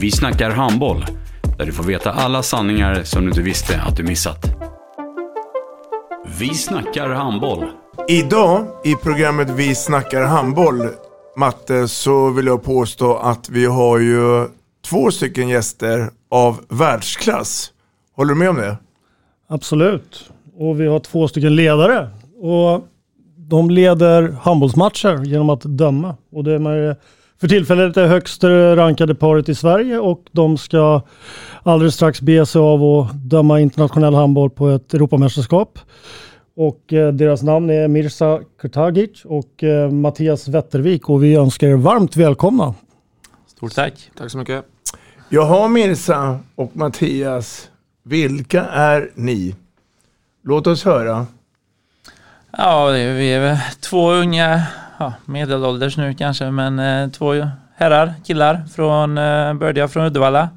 Vi snackar handboll, där du får veta alla sanningar som du inte visste att du missat. Vi snackar handboll. Idag i programmet Vi snackar handboll, Matte, så vill jag påstå att vi har ju två stycken gäster av världsklass. Håller du med om det? Absolut. Och vi har två stycken ledare. Och de leder handbollsmatcher genom att döma. Och det är för tillfället det högst rankade paret i Sverige och de ska alldeles strax be sig av att döma internationell handboll på ett Europamästerskap. Och eh, deras namn är Mirza Kurtagic och eh, Mattias Wettervik och vi önskar er varmt välkomna. Stort tack. Tack så mycket. Jaha Mirza och Mattias, vilka är ni? Låt oss höra. Ja, vi är två unga, ja, medelålders nu kanske, men eh, två herrar, killar från eh, bördiga från Uddevalla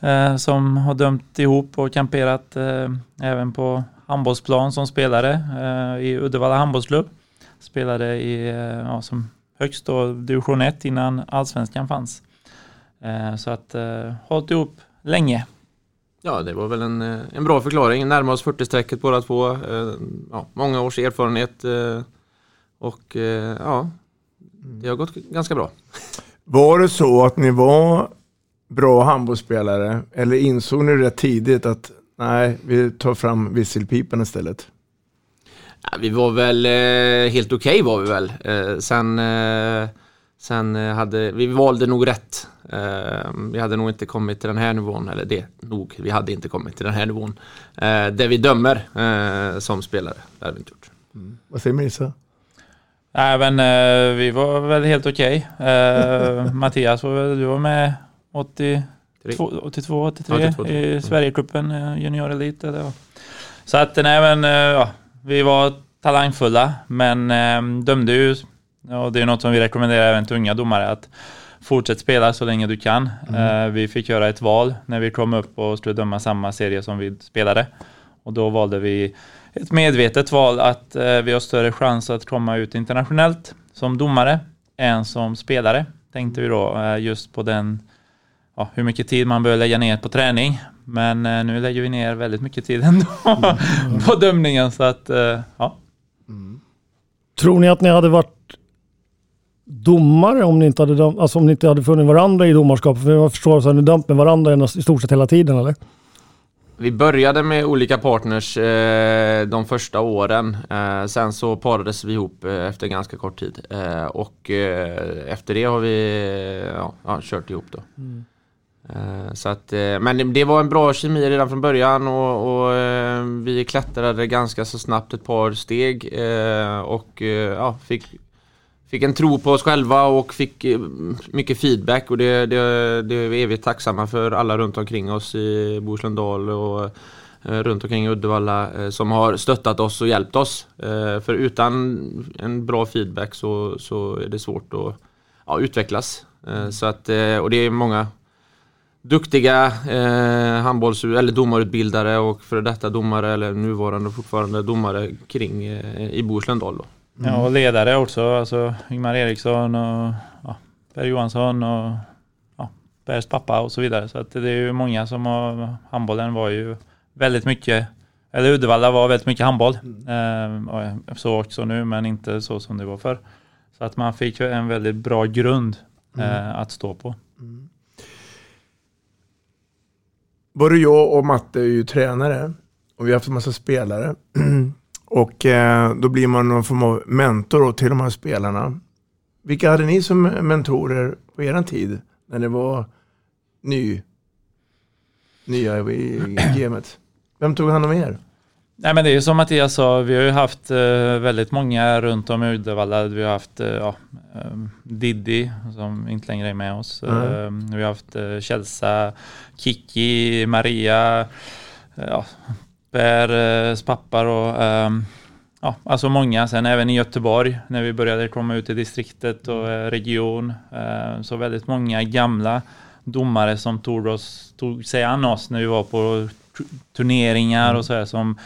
eh, som har dömt ihop och kamperat eh, även på handbollsplan som spelare eh, i Uddevalla handbollsklubb. Spelade i, eh, ja, som högst då division 1 innan allsvenskan fanns. Eh, så att eh, hållit ihop länge. Ja, det var väl en, eh, en bra förklaring. Närmar oss 40-strecket båda två. Eh, ja, många års erfarenhet eh, eh, och ja, det har gått ganska bra. Var det så att ni var bra handbollsspelare eller insåg ni rätt tidigt att nej, vi tar fram visselpipan istället? Ja, vi var väl eh, helt okej okay var vi väl. Eh, sen eh, sen hade vi valde nog rätt. vi hade nog inte kommit till den här nivån, eller det nog, vi hade inte kommit till den här nivån. där vi dömer som spelare. Det hade vi inte gjort. Mm. Vad säger Mirza? Nej men vi var väl helt okej. Okay. Mattias, var, du var med 80, 82, 83 82, i Sverigecupen, junior elite. Så att nej men ja, vi var talangfulla men eh, dömde ju, och det är något som vi rekommenderar även till unga domare, att fortsätt spela så länge du kan. Mm. Eh, vi fick göra ett val när vi kom upp och skulle döma samma serie som vi spelade. Och då valde vi ett medvetet val att eh, vi har större chans att komma ut internationellt som domare än som spelare, tänkte vi då, eh, just på den ja, hur mycket tid man bör lägga ner på träning. Men eh, nu lägger vi ner väldigt mycket tid ändå mm. på dömningen. Så att, ja. Mm. Tror ni att ni hade varit domare om ni inte hade, alltså om ni inte hade funnit varandra i domarskapet? För jag förstår att ni dömt med varandra i stort sett hela tiden, eller? Vi började med olika partners eh, de första åren. Eh, sen så parades vi ihop eh, efter ganska kort tid. Eh, och eh, efter det har vi ja, ja, kört ihop då. Mm. Eh, så att, eh, men det var en bra kemi redan från början och, och eh, vi klättrade ganska så snabbt ett par steg och ja, fick, fick en tro på oss själva och fick eh, mycket feedback och det, det, det är vi evigt tacksamma för alla runt omkring oss i Bohuslän och eh, runt omkring Uddevalla eh, som har stöttat oss och hjälpt oss. För utan en bra feedback så, så är det svårt att ja, utvecklas. Så att, och det är många duktiga eh, handbolls eller domarutbildare och före detta domare eller nuvarande och fortfarande domare kring eh, i Bohuslän Dal. Mm. Ja och ledare också, alltså Ingmar Eriksson och ja, Per Johansson och ja, Pers pappa och så vidare. Så det är ju många som har, handbollen var ju väldigt mycket, eller Uddevalla var väldigt mycket handboll. Mm. Eh, så också nu men inte så som det var förr. Så att man fick ju en väldigt bra grund mm. eh, att stå på. Mm. både jag och Matte är ju tränare och vi har haft en massa spelare. och eh, då blir man någon form av mentor till de här spelarna. Vilka hade ni som mentorer på er tid när ni var ny, nya i gamet? Vem tog hand om er? Nej men det är ju som Mattias sa, vi har ju haft eh, väldigt många runt om i Uddevalla. Vi har haft eh, ja, eh, Diddy som inte längre är med oss. Mm. vi har haft eh, Kälsa, Kiki, Maria, eh, ja, Pers eh, pappar och ehm, ja, alltså många. Sen även i Göteborg när vi började komma ut i distriktet och eh, region. så väldigt många gamla domare som tog, oss, tog sig an oss när vi var på turneringar mm. och så här som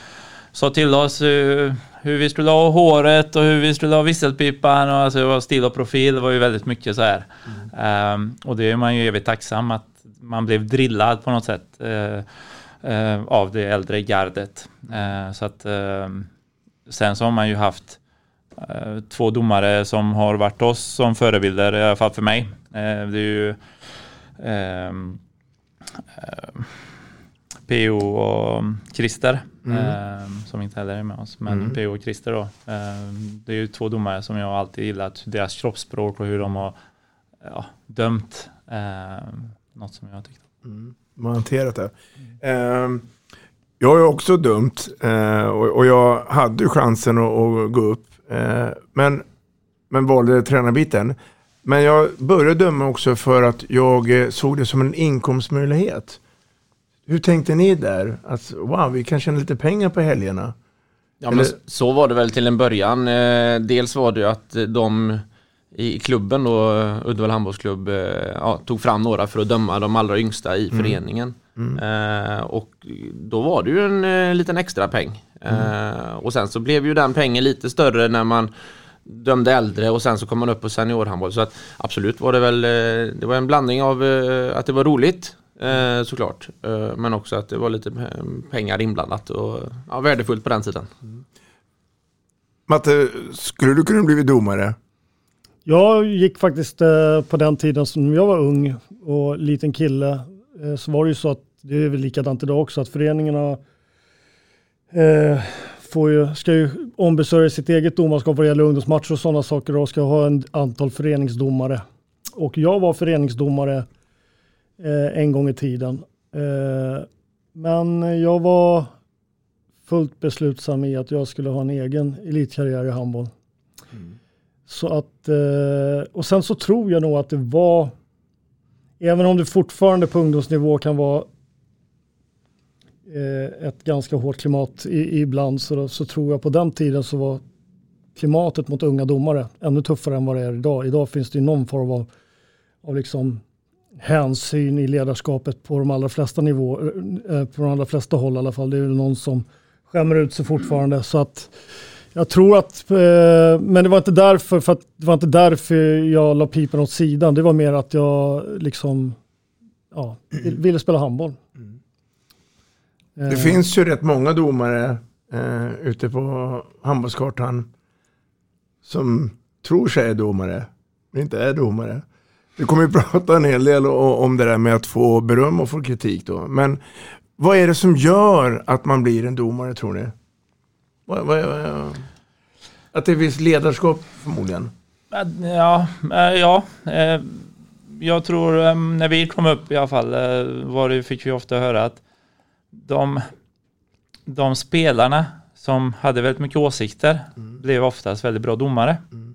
sa till oss hur, hur, vi skulle ha håret och hur vi skulle ha visselpipan och alltså stil och profil. Det var ju väldigt mycket så här. Mm. Um, och det är man ju evigt tacksam att man blev drillad på något sätt uh, av det äldre gardet. Uh, så att ehm, sen så har man ju haft två domare som har varit oss som förebilder, i alla fall för mig. det är ju PO och Christer mm. eh, som inte heller är med oss. Men mm. PO och Christer då. Eh, det är ju två domare som jag alltid gillat. Deras kroppsspråk och hur de har ja, dömt. Eh, något som jag har tyckt mm. Man hanterat det. Mm. jag ju också dömt eh, och, jag hade ju chansen att, gå upp. Eh, men, men valde tränarbiten. Men jag började döma också för att jag eh, såg det som en inkomstmöjlighet. Hur tänkte ni där? Att wow, vi kan tjäna lite pengar på helgerna. Ja, men så var det väl till en början. Dels var det ju att de i klubben då, Uddevalla handbollsklubb, eh, ja, tog fram några för att döma de allra yngsta i mm. föreningen. Mm. Eh, och då var det ju en eh, liten extra peng. Mm. Eh, och sen så blev ju den pengen lite större när man dömde äldre och sen så kom man upp på seniorhandboll. Så att absolut var det väl, eh, det var en blandning av att det var roligt Eh, såklart. Eh, men också att det var lite pengar inblandat och ja, värdefullt på den tiden. Mm. Matte, skulle du kunna bli domare? Jag gick faktiskt eh, på den tiden som jag var ung och liten kille eh, så var det ju så att det är väl likadant idag också att föreningarna eh, får ju, ska ju ombesörja sitt eget domarskap vad det gäller ungdomsmatcher och sådana saker och ska ha en antal föreningsdomare. Och jag var föreningsdomare en gång i tiden. Men jag var fullt beslutsam i att jag skulle ha en egen elitkarriär i handboll. Mm. Så att, eh, och sen så tror jag nog att det var, även om det fortfarande på ungdomsnivå kan vara eh, ett ganska hårt klimat ibland så, så tror jag på den tiden så var klimatet mot unga domare ännu tuffare än vad det är idag. Idag finns det någon form av, av liksom hänsyn i ledarskapet på de allra flesta nivåer, eh, på de allra flesta håll i alla fall. Det är väl någon som skämmer ut sig fortfarande. Så att jag tror att, eh, men det var inte därför, för det var inte därför jag la pipan åt sidan. Det var mer att jag liksom, ja, ville spela handboll. Det eh. finns ju rätt många domare eh, ute på handbollskartan som tror sig är domare, men inte är domare. Vi kommer ju prata en hel del om det där med att få beröm och få kritik då. Men vad är det som gör att man blir en domare tror ni? Vad, vad, vad, att det finns ledarskap förmodligen? Ja, ja. Eh, jag tror eh, när vi kom upp i alla fall eh, var det, fick vi ofta höra att de, de spelarna som hade väldigt mycket åsikter mm. blev oftast väldigt bra domare. Mm.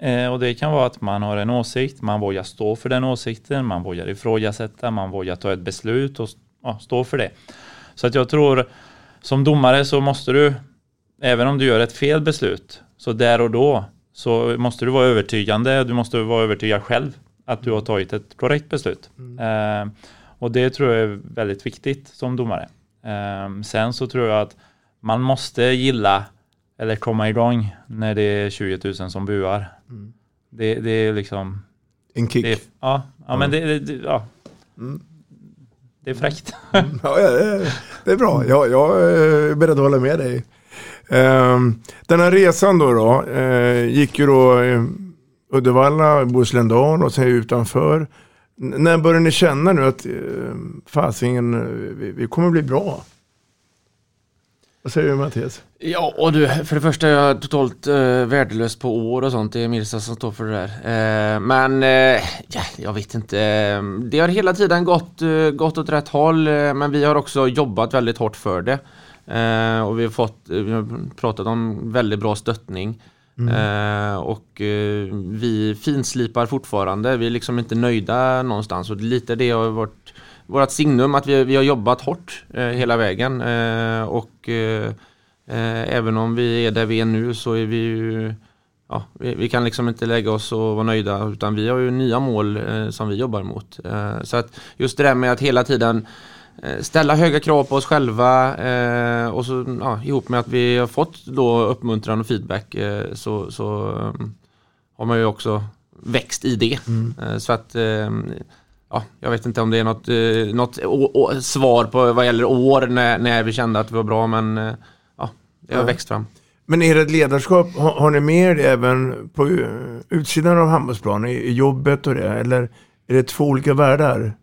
Eh, och det kan vara att man har en åsikt, man vågar stå för den åsikten, man vågar ifrågasätta, man vågar ta ett beslut och ja, stå för det. Så att jag tror som domare så måste du, även om du gör ett fel beslut, så där och då så måste du vara övertygande, du måste vara övertygad själv att du har tagit ett korrekt beslut. Mm. Eh, och det tror jag är väldigt viktigt som domare. Eh, sen så tror jag att man måste gilla eller komma igång när det är 20 000 som buar. Mm. Det, det, är liksom... En kick? Det, ja, ja, men det, det ja. Mm. det är fräckt. Mm. ja, det, det är bra. Jag, jag är beredd att hålla med dig. Ehm, den här resan då, då eh, gick ju då eh, Uddevalla, Bohuslän och sen utanför. När började ni känna nu att eh, fasingen, vi, vi kommer bli bra? Vad säger du Mattias? Ja, och du, för det första är jag totalt uh, värdelös på år och sånt. Det är Mirza som står för det där. Uh, men uh, ja, jag vet inte. Det har hela tiden gått, uh, gått åt rätt håll, men vi har också jobbat väldigt hårt för det och vi har, fått, vi har pratat om väldigt bra stöttning. Mm. och vi finslipar fortfarande. Vi är liksom inte nöjda någonstans och lite det har varit vårt signum att vi, vi har jobbat hårt hela vägen. och Eh, även om vi är där vi är nu så är vi ju Ja, vi, vi, kan liksom inte lägga oss och vara nöjda utan vi har ju nya mål eh, som vi jobbar mot. Eh, så att just det där med att hela tiden eh, ställa höga krav på oss själva eh, och så ja, ihop med att vi har fått då uppmuntran och feedback eh, så, så har man ju också växt i det. Mm. så att ja, jag vet inte om det är något, något svar på vad gäller år när, när vi kände att vi var bra men det har ja. växt fram. Men är det ett ledarskap, har, har ni med det även på utsidan av handbollsplanen, i, i jobbet och det? Eller är det två olika världar?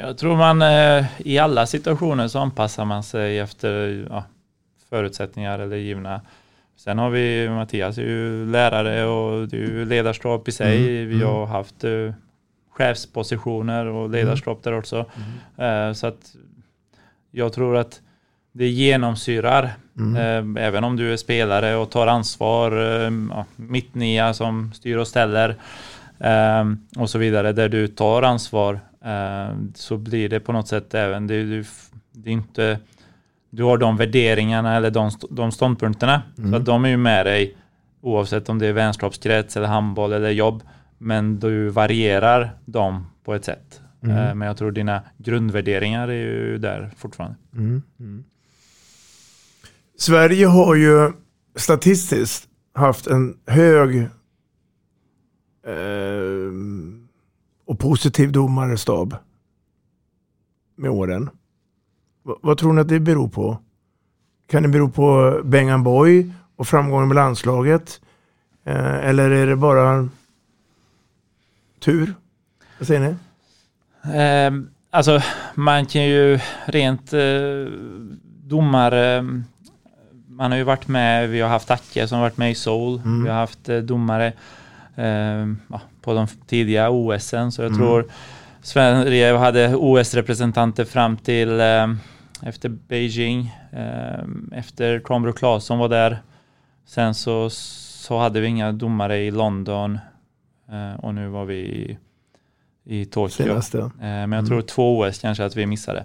Jag tror man eh, i alla situationer så anpassar man sig efter ja, förutsättningar eller givna. Sen har vi Mattias är ju lärare och det är ju ledarskap i sig. Mm. Vi har mm. haft uh, chefspositioner och ledarskap mm. där också. Mm. Uh, så att jag tror att det genomsyrar. Mm. Eh, även om du är spelare och tar ansvar, eh, ja, mittnia som styr och ställer eh, och så vidare, där du tar ansvar så blir det på något sätt även, det, du, det är inte, du har de värderingarna eller de, de ståndpunkterna. Mm. Så de är ju med dig oavsett om det är vänskapskrets eller handboll eller jobb. Men du varierar dem på ett sätt. Mm. Men jag tror dina grundvärderingar är ju där fortfarande. Mm. mm. Sverige har ju statistiskt haft en hög eh, och positiv domarstab med åren. V vad tror ni att det beror på? Kan det bero på Bengan Boy och framgången med landslaget? Eh, eller är det bara tur? Vad säger ni? Eh, alltså man kan ju rent eh, domare man har ju varit med, vi har haft Acke som varit med i Soul, mm. vi har haft eh, domare eh, på de tidiga OSen, så jag mm. tror Sverige hade OS-representanter fram till eh, efter Beijing, eh, efter Kronbro Claesson var där. Sen så, så hade vi inga domare i London eh, och nu var vi i, i Tokyo. Senaste. Eh, men jag tror mm. två OS kanske att vi missade.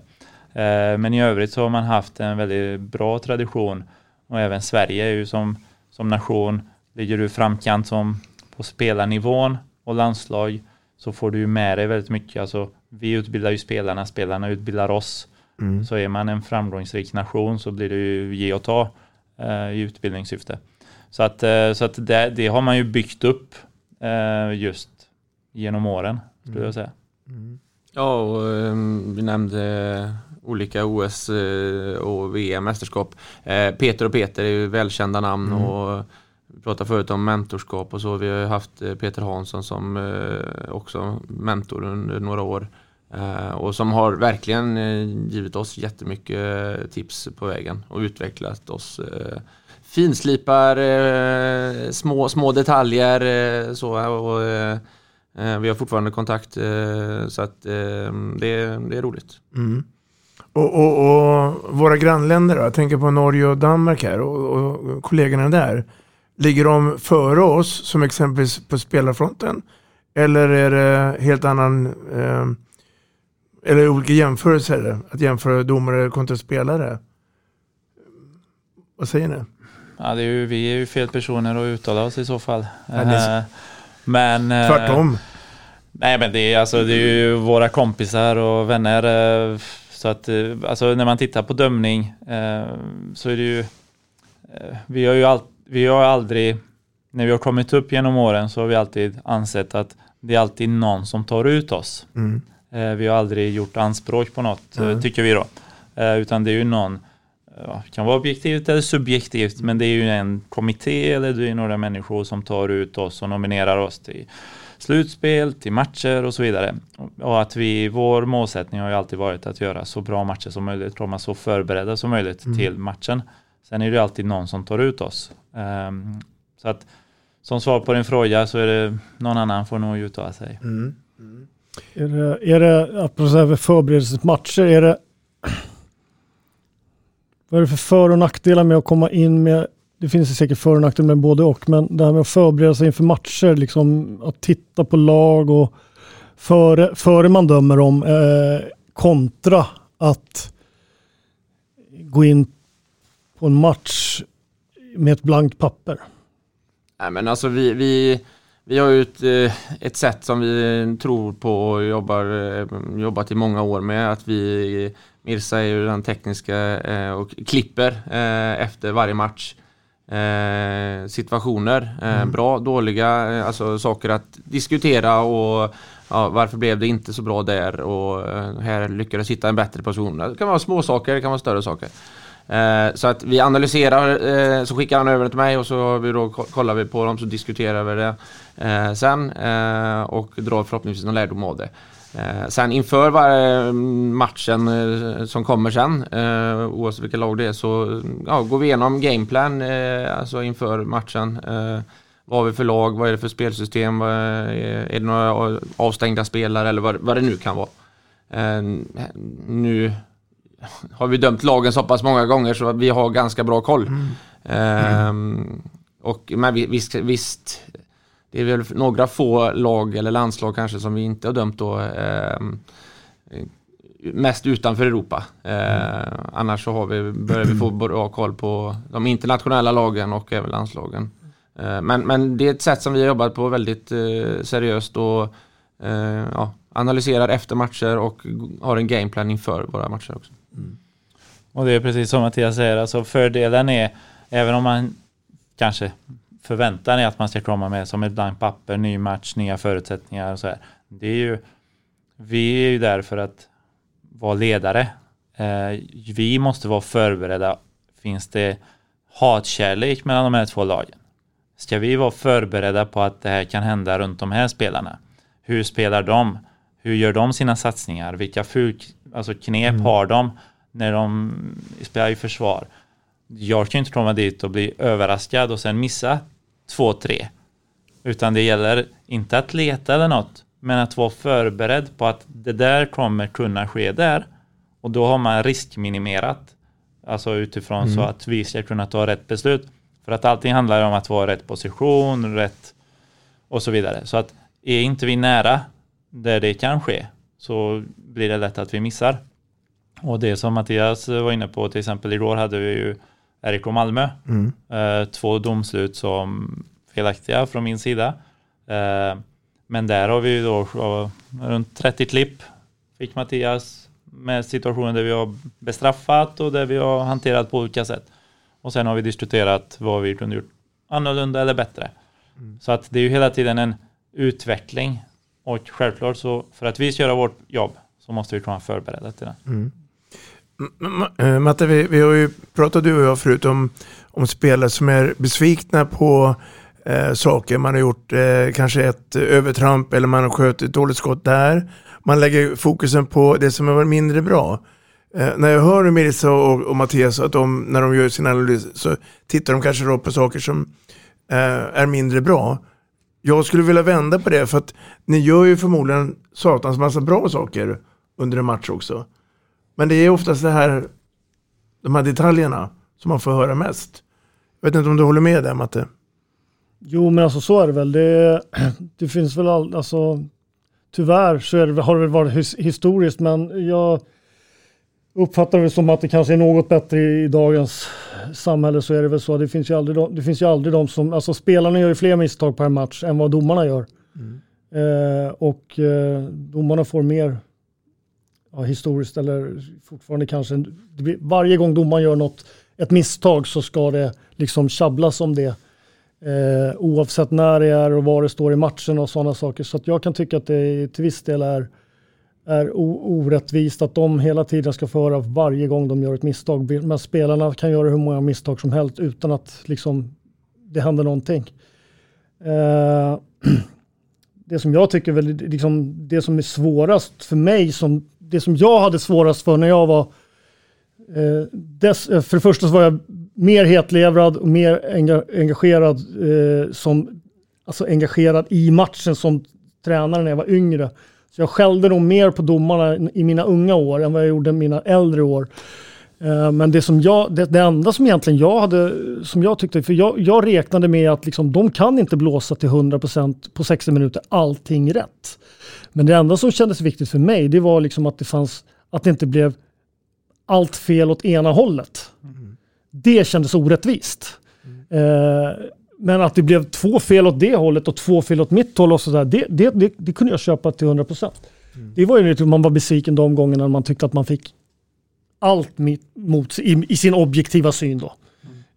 Men i övrigt så har man haft en väldigt bra tradition och även Sverige är ju som, som nation, ligger du framkant som på spelarnivån och landslag så får du ju med dig väldigt mycket. Alltså, vi utbildar ju spelarna, spelarna utbildar oss. Mm. Så är man en framgångsrik nation så blir det ju ge och ta eh, i utbildningssyfte. Så att, eh, så att det, det, har man ju byggt upp eh, just genom åren, skulle mm. jag säga. Mm. Ja, och um, vi nämnde olika OS eh, och VM-mästerskap. Eh, Peter och Peter är ju välkända namn mm. och vi pratade förut om mentorskap och så. Vi har haft eh, Peter Hansson som eh, också mentor under några år. Eh, och som har verkligen givit oss jättemycket tips på vägen och utvecklat oss. Finslipar små, små detaljer så och vi har fortfarande kontakt så att det, det är roligt. Mm. Och, och, och, våra grannländer då, jag tänker på Norge och Danmark här och, och, kollegorna där. Ligger de före oss som exempelvis på spelarfronten? Eller är det helt annan, eh, eller olika jämförelser? Att jämföra domare kontra spelare? Vad säger ni? Ja, det är ju, vi är ju fel personer att uttala oss i så fall. Ja, eh, men, eh, Tvärtom. Nej men det är, alltså, det är ju våra kompisar och vänner eh, så att alltså när man tittar på dömning så är det ju, vi har ju all, vi har aldrig, när vi har kommit upp genom åren så har vi alltid ansett att det är alltid någon som tar ut oss. Mm. vi har aldrig gjort anspråk på något, mm. tycker vi då. utan det är ju någon, det kan vara objektivt eller subjektivt, men det är ju en kommitté eller det är några människor som tar ut oss och nominerar oss till slutspel, till matcher och så vidare. Och att vi, vår målsättning har ju alltid varit att göra så bra matcher som möjligt, komma så förberedda som möjligt mm. till matchen. Sen är det alltid någon som tar ut oss. Um, så att som svar på din fråga så är det någon annan får nog uttala sig. Mm. Mm. Är det, är det apropå förberedelsematcher, är det vad är det för för och nackdelar med att komma in med, det finns säkert för och nackdelar med både och, men det här med att förbereda sig inför matcher, liksom att titta på lag och före, före man dömer dem, eh, kontra att gå in på en match med ett blankt papper? Nej men alltså vi, vi, vi har ju ett, eh, ett sätt som vi tror på och jobbar, eh, jobbat i många år med. Att vi, Mirsa är ju den tekniska eh, och klipper efter varje match situationer. Mm. Bra, dåliga, alltså saker att diskutera och ja, varför blev det inte så bra där och här lyckades hitta en bättre position. Det kan vara små saker, det kan vara större saker. Eh, så att vi analyserar, eh, så skickar han över det till mig och så vi då kollar vi på dem så diskuterar vi det eh, sen eh, och drar förhoppningsvis någon lärdom av det. Eh, sen inför varje mm, matchen eh, som kommer sen, oavsett vilka lag det är, så ja, går vi igenom gameplan alltså inför matchen. vad har vi för lag? Vad är det för spelsystem? är det några avstängda spelare eller vad, vad det nu kan vara? nu har vi dömt lagen så pass många gånger så vi har ganska bra koll. Mm. Ehm, och, men visst, visst, det är väl några få lag eller landslag kanske som vi inte har dömt då. Ehm, mest utanför Europa. Ehm, annars så har vi, börjar vi få bra koll på de internationella lagen och även landslagen. Ehm, men, men det är ett sätt som vi har jobbat på väldigt eh, seriöst och eh, ja, analyserar efter matcher och har en gameplan inför våra matcher också. Mm. Och det är precis som Mattias säger, alltså fördelen är, även om man kanske förväntar sig att man ska komma med som ett blankt papper, ny match, nya förutsättningar och så här. Det är ju, vi är ju där för att vara ledare. Eh, vi måste vara förberedda. Finns det hatkärlek mellan de här två lagen? Ska vi vara förberedda på att det här kan hända runt de här spelarna? Hur spelar de? Hur gör de sina satsningar? Vilka ful, alltså knep mm. har de när de spelar i försvar? Jag kan inte komma dit och bli överraskad och sen missa två, tre. Utan det gäller inte att leta eller något, men att vara förberedd på att det där kommer kunna ske där. Och då har man riskminimerat. Alltså utifrån mm. så att vi ska kunna ta rätt beslut. För att allting handlar om att vara rätt position, rätt och så vidare. Så att är inte vi nära där det kan ske så blir det lätt att vi missar. Och det som Mattias var inne på, till exempel igår hade vi ju RIK Malmö. Mm. Eh, två domslut som felaktiga från min sida. Eh, men där har vi ju då runt 30 klipp fick Mattias med situationer där vi har bestraffat och där vi har hanterat på olika sätt. Och sen har vi diskuterat vad vi kunde gjort annorlunda eller bättre. Mm. Så att det är ju hela tiden en utveckling och självklart så för att vi ska göra vårt jobb så måste vi kunna förbereda till det. Mm. Eh, Matte, vi, vi, har ju pratat du och jag förut om, om spelare som är besvikna på eh, saker. Man har gjort eh, kanske ett övertramp eller man har skjutit ett dåligt skott där. Man lägger fokusen på det som har varit mindre bra. Eh, när jag hör Mirza och, och Mattias att de, när de gör sin analys så tittar de kanske då på saker som eh, är mindre bra. Jag skulle vilja vända på det för att ni gör ju förmodligen satans massa bra saker under en match också. Men det är oftast det här, de här detaljerna som man får höra mest. Jag vet inte om du håller med där Matte? Jo men alltså så är det väl. Det, det finns väl all, alltså tyvärr så det, har det väl varit his, historiskt men jag uppfattar det som att det kanske är något bättre i, i dagens samhälle så är det väl så. Det finns ju aldrig de, det finns ju aldrig de som, alltså spelarna gör ju fler misstag per match än vad domarna gör. Mm. Eh, och eh, domarna får mer ja, historiskt eller fortfarande kanske, blir, varje gång domaren gör något, ett misstag så ska det liksom tjabblas om det. Eh, oavsett när det är och var det står i matchen och sådana saker. Så att jag kan tycka att det till viss del är är orättvist att de hela tiden ska få höra varje gång de gör ett misstag. Men spelarna kan göra hur många misstag som helst utan att liksom, det händer någonting. Eh, det som jag tycker väl, liksom, det som är svårast för mig, som, det som jag hade svårast för när jag var eh, dess, eh, för det första så var jag mer hetlevrad och mer enga, engagerad, eh, som, alltså engagerad i matchen som tränare när jag var yngre. Så jag skällde nog mer på domarna i mina unga år än vad jag gjorde i mina äldre år. Eh, men det, som jag, det, det, enda som egentligen jag hade, som jag tyckte, för jag, jag räknade med att liksom, de kan inte blåsa till 100% på 60 minuter allting rätt. Men det enda som kändes viktigt för mig, det var liksom att det fanns, att det inte blev allt fel åt ena hållet. Mm. Det kändes orättvist. Mm. Eh, men att det blev två fel åt det hållet och två fel åt mitt håll och sådär, det, det, det, det kunde jag köpa till 100%. Mm. Det var ju lite, man var besviken de gångerna man tyckte att man fick allt mot, i, i sin objektiva syn då.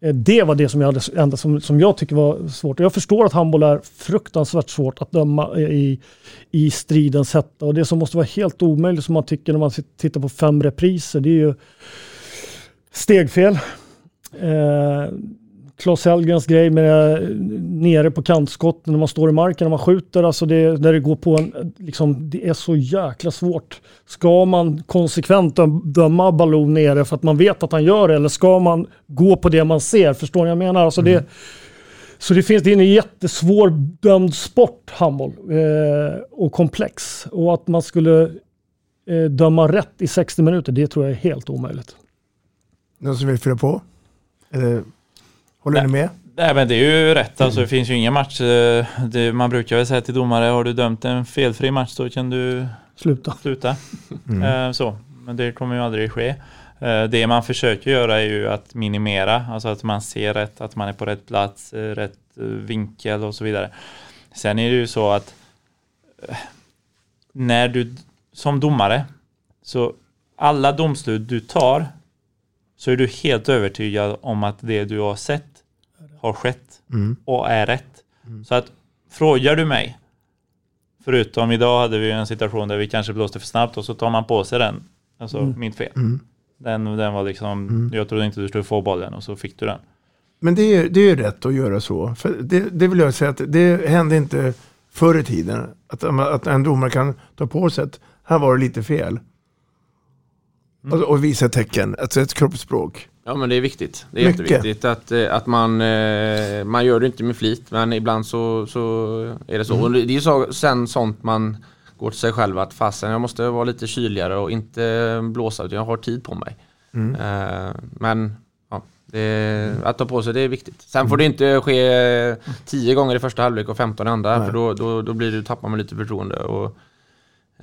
Eh, det var det som jag, hade, enda som, som jag tycker var svårt. Jag förstår att handboll är fruktansvärt svårt att döma i, i stridens hetta. Och det som måste vara helt omöjligt som man tycker när man tittar på fem repriser, det är ju stegfel. Eh, Klas Hellgrens grej med nere på kantskott när man står i marken när man skjuter. Alltså det, där det går på en, liksom, det är så jäkla svårt. Ska man konsekvent döma ballon nere för att man vet att han gör det eller ska man gå på det man ser? Förstår ni vad jag menar? Alltså mm. det, så det finns, det är en jättesvår dömd sport, handboll. Eh, och komplex. Och att man skulle eh, döma rätt i 60 minuter, det tror jag är helt omöjligt. Någon som vill fylla på? Eller Håller ni med? Nej men det är ju rätt alltså. Det finns ju ingen match. Eh, det, man brukar väl säga till domare, har du dömt en felfri match så kan du sluta. sluta. Mm. Eh, så. Men det kommer ju aldrig ske. Eh, det man försöker göra är ju att minimera, alltså att man ser rätt, att man är på rätt plats, rätt vinkel och så vidare. Sen är det ju så att när du som domare, så alla domslut du tar så är du helt övertygad om att det du har sett har skett mm. och är rätt. Mm. Så att frågar du mig, förutom idag hade vi en situation där vi kanske blåste för snabbt och så tar man på sig den, alltså mm. mitt fel. Mm. Den, den var liksom, mm. jag trodde inte du skulle få bollen och så fick du den. Men det är, det är rätt att göra så. För det, det vill jag säga att det hände inte förr i tiden. Att, att en domare kan ta på sig att här var det lite fel. Mm. Och, och, visa tecken, alltså ett kroppsspråk. Ja men det är viktigt. Det är Mycket. jätteviktigt att, eh, att man, eh, man gör det inte med flit men ibland så, så är det så. Mm. Och det är ju så, sen sånt man går till sig själv att fasen jag måste vara lite kyligare och inte blåsa utan jag har tid på mig. Mm. Uh, men ja, det, att ta på sig det är viktigt. Sen får det inte ske 10 gånger i första halvlek och 15 i andra Nej. för då, då, då blir det, tappar man lite förtroende. Och,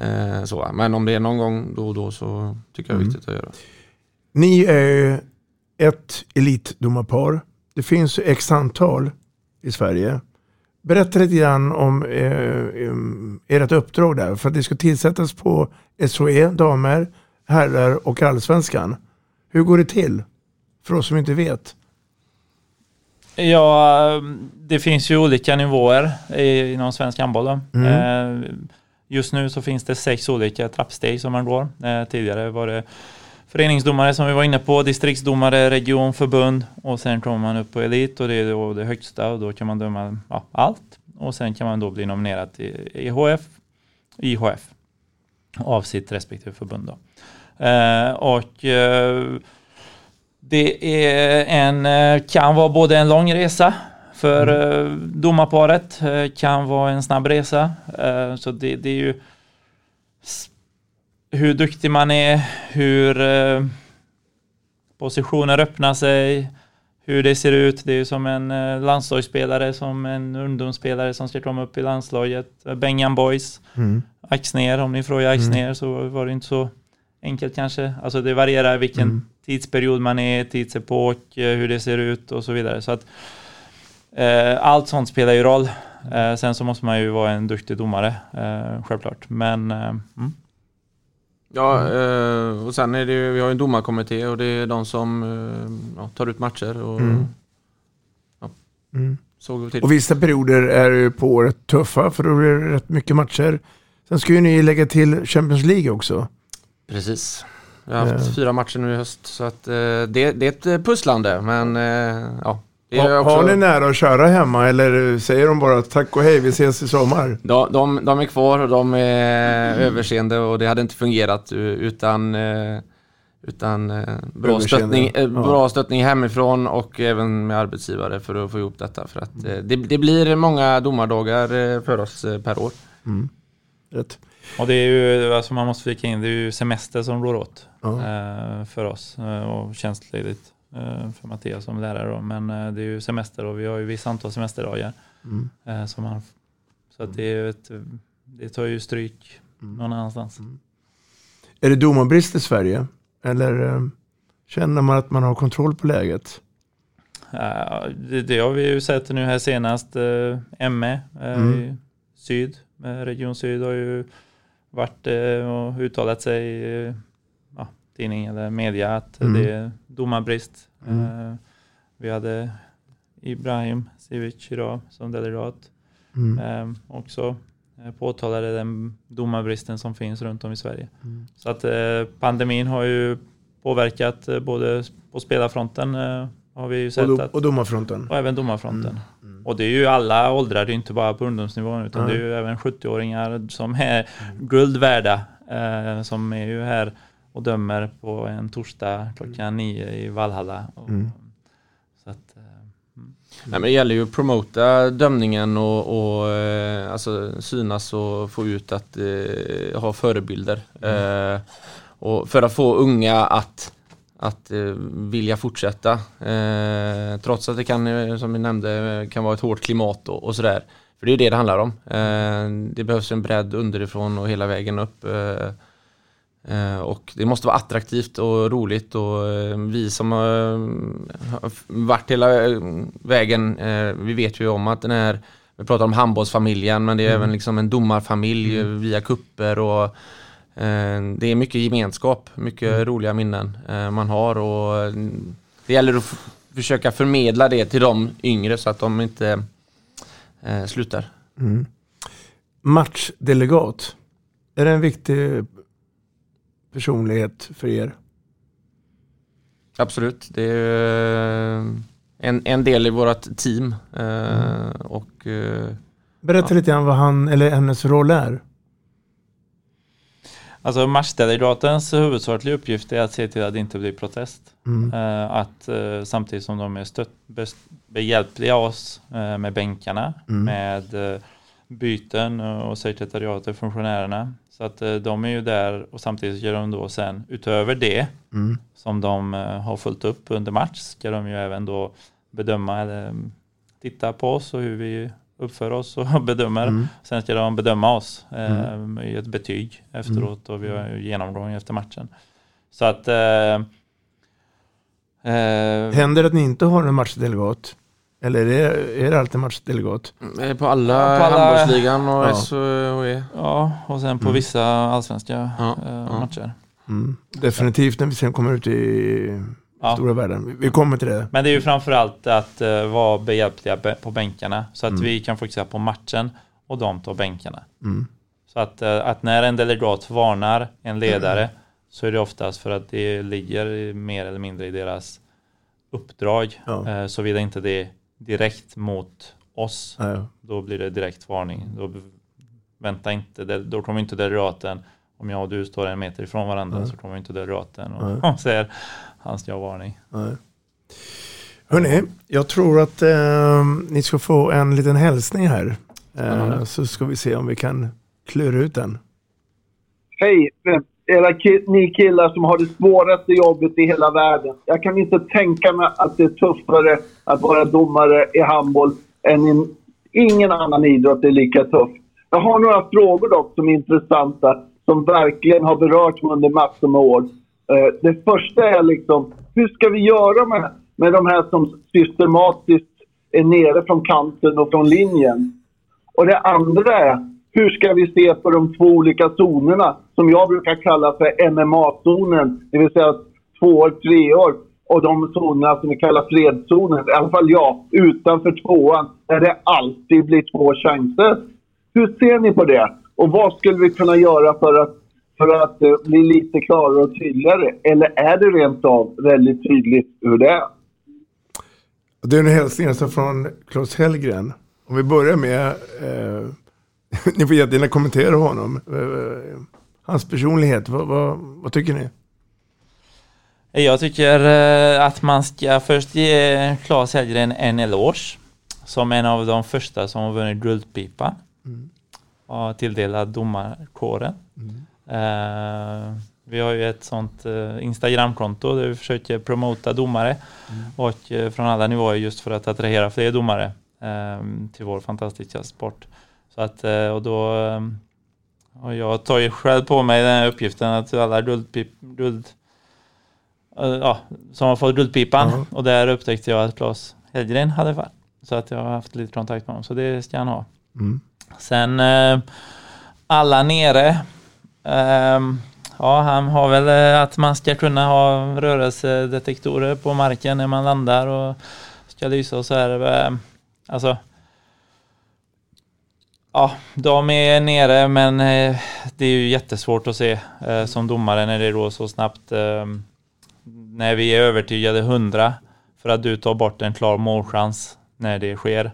uh, så. Men om det är någon gång då och då så tycker jag det är mm. viktigt att göra. Ni är ett elitdomarpar. Det finns x antal i Sverige. Berätta lite grann om eh, ert uppdrag där. För att det ska tillsättas på SOE, damer, herrar och allsvenskan. Hur går det till? För oss som inte vet. Ja, det finns ju olika nivåer inom svensk handboll. Mm. Eh, just nu så finns det sex olika trappsteg som man går. Eh, tidigare var det föreningsdomare som vi var inne på, distriktsdomare, region, förbund och sen kommer man upp på elit och det är då det högsta och då kan man döma ja, allt och sen kan man då bli nominerad till EHF, IHF av sitt respektive förbund. Då. Eh, och eh, det är en, eh, kan vara både en lång resa för mm. eh, domarparet, eh, kan vara en snabb resa. Eh, så det, det är ju hur duktig man är, hur positioner öppnar sig, hur det ser ut. Det är ju som en landslagsspelare, som en ungdomsspelare som ska komma upp i landslaget. Bengan Boys, mm. Axner, om ni frågar Axner mm. så var det inte så enkelt kanske. Alltså det varierar vilken mm. tidsperiod man är, tidsepok, hur det ser ut och så vidare. Så att allt sånt spelar ju roll. Eh, sen så måste man ju vara en duktig domare, eh, självklart. Men mm. Ja, och sen är det ju, vi har en domarkommitté och det är de som eh, ja, tar ut matcher. Och, mm. Ja, mm. och vissa perioder är på året tuffa för då blir det rätt mycket matcher. Sen ska ju ni lägga till Champions League också. Precis. Vi har haft fyra matcher nu i höst så att det, det är ett pusslande men ja, Ha, också- Har ni nära att köra hemma eller säger de bara tack och hej, vi ses i sommar? De, de, de är kvar och de är överseende och det hade inte fungerat utan, eh, utan eh, bra, stöttning, eh, ja. bra stöttning hemifrån och även med arbetsgivare för att få ihop detta. För att, eh, det, det blir många domardagar eh, för oss eh, per år. Rätt. Och det är ju, alltså man måste flika in, det är ju semester som rår åt Ja. eh, för oss eh, och tjänstledigt eh, för Mattias som lärare. Då. Men eh, det är ju semester och vi har ju vissa antal semesterdagar. Mm. Eh, som man, så att det, är ett, det tar ju stryk Mm. någon annanstans. Är det domarbrist i Sverige? Eller eh, känner man att man har kontroll på läget? Ja, det, det har vi ju sett nu här senast. Eh, ME eh, Mm. Syd, eh, Region Syd har ju varit eh, och uttalat sig eh, tidning eller media att Mm. det är domarbrist. Mm. Eh, vi hade Ibrahim Sivic idag som delegat. Mm. Eh, också eh, påtalade den domarbristen som finns runt om i Sverige. Mm. Så att eh, pandemin har ju påverkat både på spelarfronten har vi ju sett Och, do, att och domarfronten? och även domarfronten. Och det är ju alla åldrar, det är inte bara på ungdomsnivån utan det är ju även 70-åringar som är guld värda. Eh, som är ju här och dömer på en torsdag klockan nio i Valhalla. Och, Mm. så att, eh, Nej, men det gäller ju att promota dömningen och, och eh, alltså synas och få ut att eh, ha förebilder. Eh, och för att få unga att, att eh, vilja fortsätta. Eh, trots att det kan, eh, som vi nämnde, kan vara ett hårt klimat och, och sådär. För det är ju det det handlar om. Eh, det behövs en bredd underifrån och hela vägen upp. Eh, och det måste vara attraktivt och roligt och eh, vi som har har varit hela eh, vägen, eh, vi vet ju om att den här, vi pratar om handbollsfamiljen men det är Mm. även liksom en domarfamilj eh, via kupper och eh, det är mycket gemenskap, mycket Mm. roliga minnen eh, man har och eh, det gäller att försöka förmedla det till de yngre så att de inte eh, slutar. Mm. Matchdelegat. Är det en viktig personlighet för er? Absolut, det är eh, en, en del i vårt team. eh, Och, eh, Berätta lite grann vad han eller hennes roll är. Alltså matchdelegatens huvudsakliga uppgift är att se till att det inte blir protest. Mm. Att samtidigt som de är stött, behjälpliga oss med bänkarna, Mm. med byten och sekretariatet, funktionärerna. Så att eh, de är ju där och samtidigt gör de då sen utöver det Mm. som de eh, har följt upp under match ska de ju även då bedöma eller mm, titta på oss och hur vi uppför oss och bedömer. Mm. Sen ska de bedöma oss eh, i ett betyg efteråt och vi har ju genomgång efter matchen. Så att eh, Händer det att ni inte har en matchdelegat? Eller är det, är det alltid matchdelegat? eh, på alla, Ja, på alla- handbollsligan och Ja. SHE. ja, och sen på Mm. vissa allsvenska Ja, ja. matcher. Mm. Definitivt när vi sen kommer ut i Ja. stora världen. Vi- kommer till det. Men det är ju framförallt att uh, vara behjälpliga på bänkarna så att Mm. vi kan fokusera på matchen och de tar bänkarna. Mm. Så att, eh, att när en delegat varnar en ledare så är det oftast för att det ligger mer eller mindre i deras uppdrag. Ja. Såvida inte det direkt mot oss, Ja, ja. då blir det direkt varning. Då vänta inte, det- då kommer inte delegaten, om jag och du står en meter ifrån varandra Ja. så kommer inte delegaten och, Ja. och säger han ska ha varning. Nej. Hörni, jag tror att eh, ni ska få en liten hälsning här. Eh, så ska vi se om vi kan klura ut den. Hej! Era ki- ni killar som har det svåraste jobbet i hela världen. Jag kan inte tänka mig att det är tuffare att vara domare i handboll än i ingen annan idrott är lika tuff. Jag har några frågor dock som är intressanta, som verkligen har berört mig under massor med år. Eh, det första är liksom, hur ska vi göra med, med de här som systematiskt är nere från kanten och från linjen? Och det andra är, hur ska vi se på de två olika zonerna som jag brukar kalla för MMA-zonen, det vill säga två år, tre år och de zonerna som vi kallar fredszonen, i alla fall jag, utanför tvåan, där det alltid blir två chanser. Hur ser ni på det? Och vad skulle vi kunna göra för att, för att uh, bli lite klarare och tydligare? Eller är det rent av väldigt tydligt hur det är? Det är en hälsning alltså från Claes Hellgren. Om vi börjar med, eh, ni får jättegärna kommentera honom. Eh, hans personlighet, vad, vad, vad, tycker ni? Jag tycker eh, att man ska först ge Claes Hellgren en eloge. Som en av de första som har vunnit Guldpipa. Mm. Och tilldelad domarkåren. Mm. Uh, vi har ju ett sånt uh, Instagramkonto där vi försöker promota domare mm. och uh, från alla nivåer just för att attrahera fler domare till vår fantastiska sport. Så att, och då och jag tar ju själv på mig den här uppgiften att alla guldpip, guld, ja, som har fått Guldpipan mm. och där upptäckte jag att Claes Hellgren hade varit. Så att jag har haft lite kontakt med honom, så det ska han ha. Mm. Sen alla nere Um, ja, han har väl eh, att man ska kunna ha rörelsedetektorer på marken när man landar och ska lysa och så här. Ehm, alltså, ja, de är nere men eh, det är ju jättesvårt att se eh, som domare när det går så snabbt. Ehm, när vi är övertygade 100 för att du tar bort en klar målchans när det sker.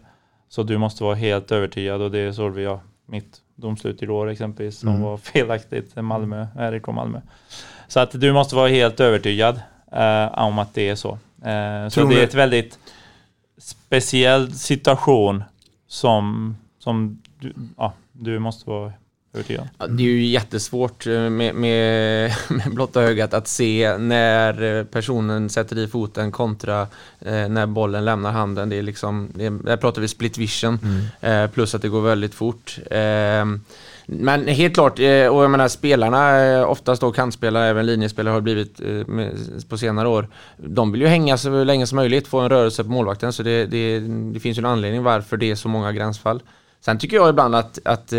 Så du måste vara helt övertygad och det såg vi ja, mitt domslut igår exempelvis som mm. var felaktigt Malmö, RIK Malmö. Så att du måste vara helt övertygad eh, om att det är så. Eh, så det är ett väldigt speciell situation som, som du, ja, du måste vara övertygad. Ja, det är ju jättesvårt eh, med, med, med blotta ögat att se när eh, personen sätter i foten kontra eh, när bollen lämnar handen. Det är liksom, det är, där pratar vi split vision mm. eh, plus att det går väldigt fort. Eh, men helt klart, eh, och jag menar spelarna, oftast då kantspelare, även linjespelare har blivit på senare år. De vill ju hänga så länge som möjligt, få en rörelse på målvakten. Så det, det, det finns ju en anledning varför det är så många gränsfall. Sen tycker jag ibland att, att eh,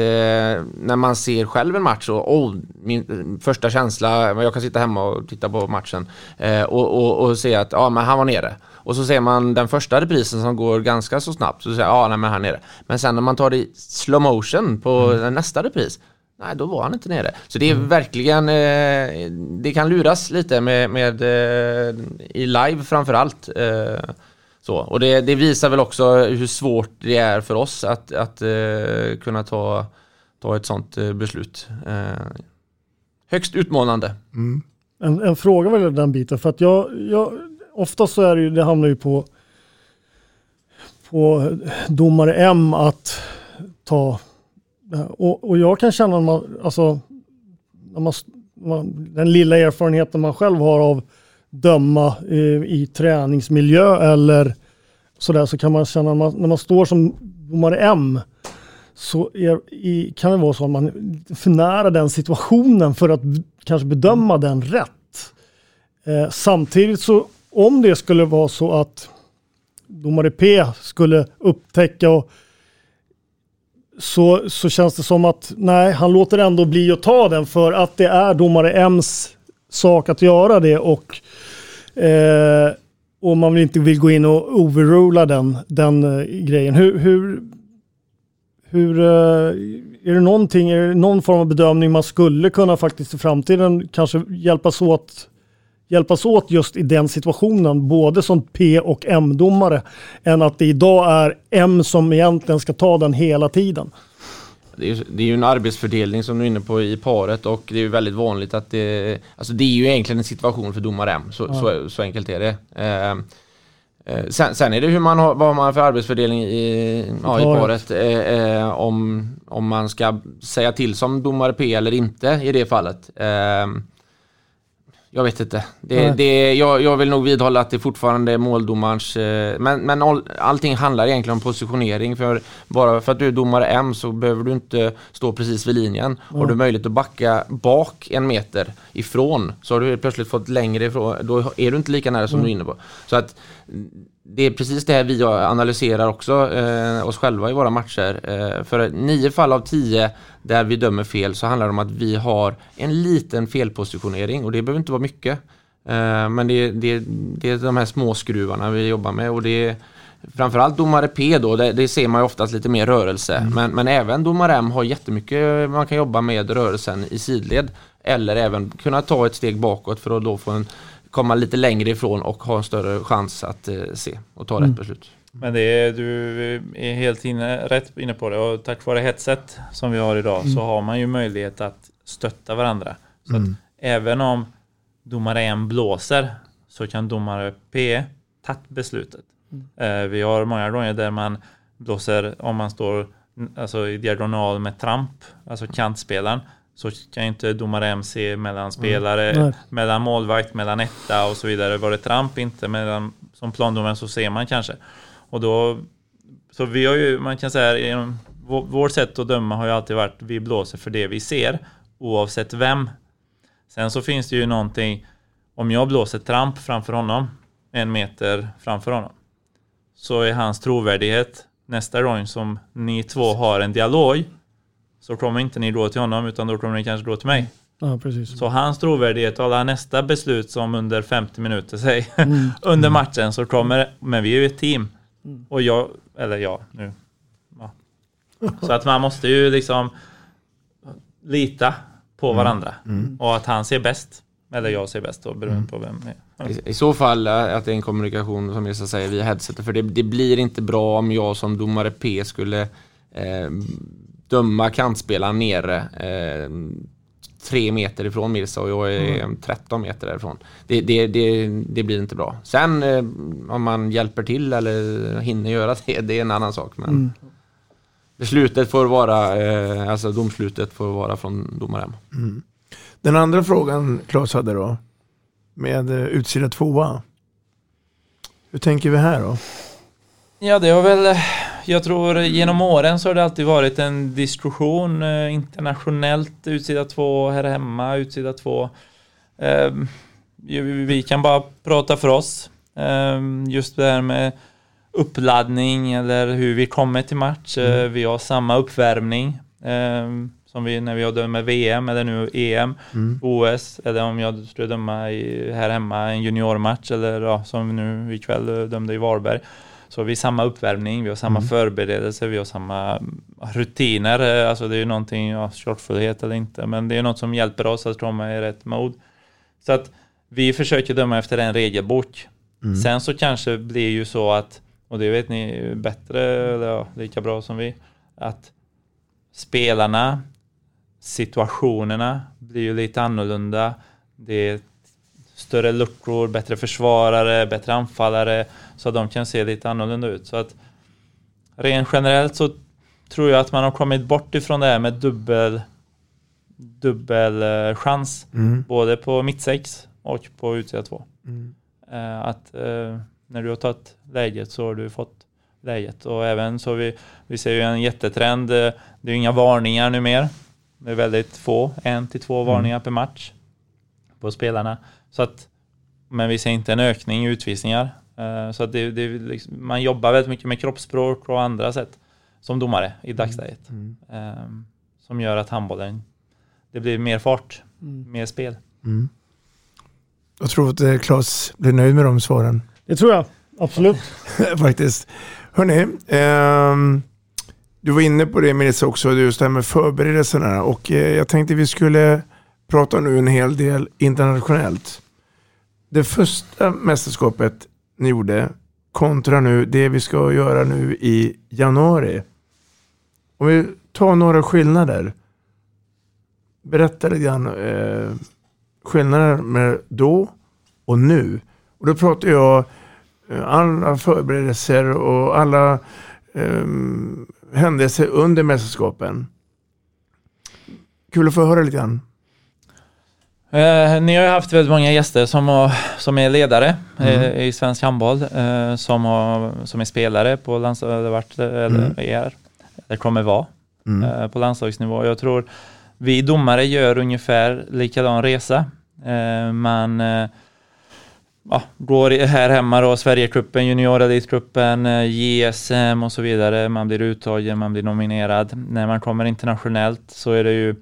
när man ser själv en match och oh, min första känsla, jag kan sitta hemma och titta på matchen eh, och, och, och se att ja, men han var nere. Och så ser man den första reprisen som går ganska så snabbt, så säger jag ja, nej, men han är nere. Men sen när man tar det i slow motion på mm. nästa repris, nej då var han inte nere. Så det är mm. verkligen, eh, det kan luras lite med, med eh, i live framförallt. Eh, så, och det, det, visar väl också hur svårt det är för oss att, att uh, kunna ta, ta ett sånt uh, beslut. Uh, högst utmanande. Mm. En, en, fråga väl den biten, för att jag, jag oftast så är det ju, det hamnar ju på, på domare M att ta, och, och jag kan känna, man, alltså, när man, man, den lilla erfarenheten man själv har av döma eh, i träningsmiljö eller sådär så kan man känna när man, när man står som domare M så är, i, kan det vara så att man är för nära den situationen för att kanske bedöma den rätt. Eh, samtidigt så om det skulle vara så att domare P skulle upptäcka och så, så känns det som att nej, han låter ändå bli att ta den för att det är domare M's sak att göra det och, eh, och man vill inte vill gå in och overrula den, den eh, grejen. Hur, hur, hur eh, är det någonting, är det någon form av bedömning man skulle kunna faktiskt i framtiden kanske hjälpas åt hjälpas åt just i den situationen, både som P och M-domare, än att det idag är M som egentligen ska ta den hela tiden det är, det är ju en arbetsfördelning som du är inne på i paret och det är ju väldigt vanligt att det, alltså det är ju egentligen en situation för domare så, ja. så, så, enkelt är det. Eh, eh, sen, sen, är det hur man har, vad man har för arbetsfördelning i, ja, i paret. Eh, eh, om, om man ska säga till som domare P eller inte i det fallet. Eh, jag vet inte. Det, det, jag, jag vill nog vidhålla att det fortfarande är måldomarens... Eh, men, men all, allting handlar egentligen om positionering. För bara för att du är domare M så behöver du inte stå precis vid linjen. Mm. Har du möjlighet att backa bak en meter ifrån så har du plötsligt fått längre ifrån. Då är du inte lika nära som mm. du är inne på. Så att det är precis det här vi analyserar också eh, oss själva i våra matcher. Eh, för nio fall av tio där vi dömer fel så handlar det om att vi har en liten felpositionering och det behöver inte vara mycket. Eh, men det, det, det, är de här små skruvarna vi jobbar med och det är framförallt domare P då, det, det ser man ju oftast lite mer rörelse. Mm. Men, men även domare M har jättemycket man kan jobba med rörelsen i sidled. Eller även kunna ta ett steg bakåt för att då få en komma lite längre ifrån och ha en större chans att eh, se och ta Mm. rätt beslut. Men det är, du är helt inne, rätt inne på det och tack vare headset som vi har idag Mm. så har man ju möjlighet att stötta varandra. Så Mm. att även om domare en blåser så kan domare P tagit beslutet. Mm. Eh, vi har många gånger där man blåser om man står alltså, i diagonal med tramp, alltså kantspelaren, så kan ju inte domare M se mellan spelare, Nej. mellan målvakt, mellan etta och så vidare. Var det tramp inte, mellan, som plandomare så ser man kanske. Och då, så vi har ju, man kan säga, vårt sätt att döma har ju alltid varit vi blåser för det vi ser, oavsett vem. Sen så finns det ju någonting, om jag blåser tramp framför honom, en meter framför honom, så är hans trovärdighet nästa gång som ni två har en dialog, så kommer inte ni gå till honom, utan då kommer ni kanske gå till mig. Ja, precis. Så hans trovärdighet och alla nästa beslut som under 50 minuter, säg, Mm. under matchen så kommer, men vi är ju ett team. Och jag, eller jag nu. Ja. Så att man måste ju liksom lita på Mm. varandra. Mm. Och att han ser bäst. Eller jag ser bäst då, beroende på vem det är. I, I så fall eh, att det är en kommunikation som jag ska säga via headsetet. För det, det blir inte bra om jag som domare P skulle eh, döma kantspelaren nere eh, tre meter ifrån Mirza och jag är Mm. 13 meter därifrån. Det, det, det, det blir inte bra. Sen eh, om man hjälper till eller hinner göra det, det är en annan sak. Men Mm. beslutet får vara, eh, alltså domslutet får vara från domaren. Mm. Den andra frågan Claes hade då, med eh, utsida tvåa. Hur tänker vi här då? Ja, det har väl, jag tror genom åren så har det alltid varit en diskussion eh, internationellt, utsida två här hemma, utsida två. Eh, vi vi kan bara prata för oss. Eh, just det här med uppladdning eller hur vi kommer till match. Eh, vi har samma uppvärmning eh, som vi när vi med VM eller nu EM, Mm. OS eller om jag skulle döma i, här hemma en juniormatch eller ja, som nu ikväll dömde i Varberg. Så vi har samma uppvärmning, vi har samma Mm. förberedelser, vi har samma rutiner. eh, Alltså det är ju någonting, ja, shortfullhet eller inte, men det är något som hjälper oss att komma i rätt mode. Så att vi försöker döma efter en regelbok. Mm. Sen så kanske blir ju så att, och det vet ni bättre, eller ja, lika bra som vi, att spelarna, situationerna blir ju lite annorlunda. Det är större luckor, bättre försvarare, bättre anfallare, så de kan se lite annorlunda ut. Så att rent generellt så tror jag att man har kommit bort ifrån det här med dubbel dubbel eh, chans, Mm. både på mittsex och på utsida två. Mm. Eh, att eh, när du har tagit läget så har du fått läget. Och även så vi, vi ser ju en jättetrend, det är ju inga varningar nu mer. Det är väldigt få, en till två Mm. varningar per match på spelarna. Så att, men vi ser inte en ökning i utvisningar. Eh, Så att det, det, liksom, man jobbar väldigt mycket med kroppsspråk och andra sätt som domare i dagsläget. Mm. Eh, Som gör att handbollen, det blir mer fart, Mm. mer spel. Mm. Jag tror att eh, Claes blir nöjd med de svaren. Det tror jag, absolut. Faktiskt. Hörni, ehm, du var inne på det Melissa också, just det här med förberedelserna. Och eh, jag tänkte vi skulle prata nu en hel del internationellt. Det första mästerskapet ni gjorde kontra nu det vi ska göra nu i januari. Om vi tar några skillnader. Berätta lite grann eh, skillnader med då och nu. Och då pratar jag eh, alla förberedelser och alla eh, händelser under mästerskapen. Kul att få höra lite grann. Eh, ni har ju haft väldigt många gäster som, har, som är ledare Mm. eh, i svensk handboll, eh, som, har, som är spelare på lands, eller Mm. är, eller kommer vara Mm. eh, på landslagsnivå. Jag tror vi domare gör ungefär likadan resa. Eh, man eh, ja, går här hemma då, Sverigecupen, juniorelitcupen, eh, JSM och så vidare. Man blir uttagen, man blir nominerad. När man kommer internationellt så är det ju eh,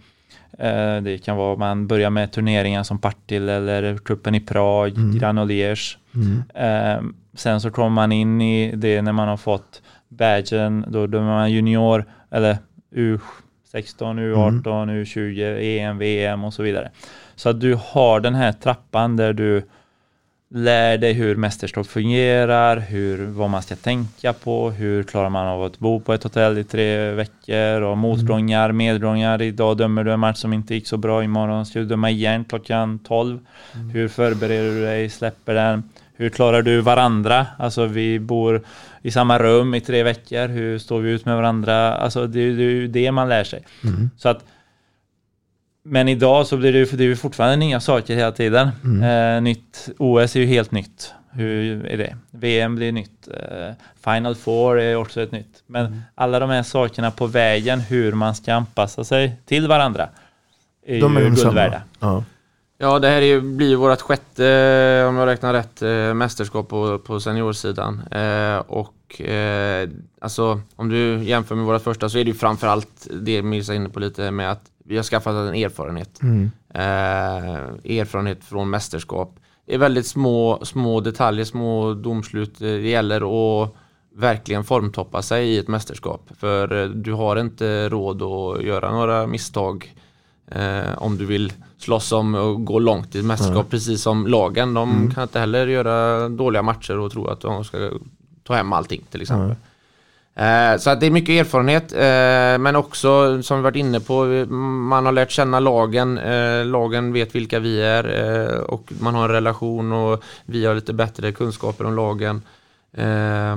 det kan vara man börjar med turneringar som Partille eller cupen i Prag, Mm. Granollers. Mm. Eh, sen så kommer man in i det när man har fått badgen, då, är man junior eller U16, U18, U20, EM, VM och så vidare. Så att du har den här trappan där du lär dig hur mästerskap fungerar, hur, vad man ska tänka på, hur klarar man av att bo på ett hotell i tre veckor och motgångar, medgångar. Idag dömer du en match som inte gick så bra, imorgon ska du döma igen klockan 12. Hur förbereder du dig, släpper den? Hur klarar du varandra? Alltså vi bor i samma rum i tre veckor, hur står vi ut med varandra? Alltså det, det är ju det man lär sig. Mm. Så att men idag så blir det ju, det är ju fortfarande nya saker hela tiden. Mm. Eh, nytt, OS är ju helt nytt. Hur är det? VM blir nytt. Eh, Final Four är också ett nytt. Men Mm. alla de här sakerna på vägen, hur man ska anpassa sig till varandra, är De är ju de guld värda. Ja. Ja, det här är ju, blir ju vårt sjätte, om jag räknar rätt, eh, mästerskap på, på seniorsidan. Eh, och eh, alltså, om du jämför med våra första så är det ju framförallt det Mirza är inne på lite med att vi har skaffat en erfarenhet. Mm. Eh, erfarenhet från mästerskap. Det är väldigt små, små detaljer, små domslut. Det gäller att verkligen formtoppa sig i ett mästerskap. För eh, du har inte råd att göra några misstag eh, om du vill slåss om och gå långt i ett mästerskap. Nej. Precis som lagen. De Mm. kan inte heller göra dåliga matcher och tro att de ska ta hem allting till exempel. Eh, så att det är mycket erfarenhet eh, men också som vi varit inne på man har lärt känna lagen. Eh, lagen vet vilka vi är eh, och man har en relation och vi har lite bättre kunskaper om lagen. Eh,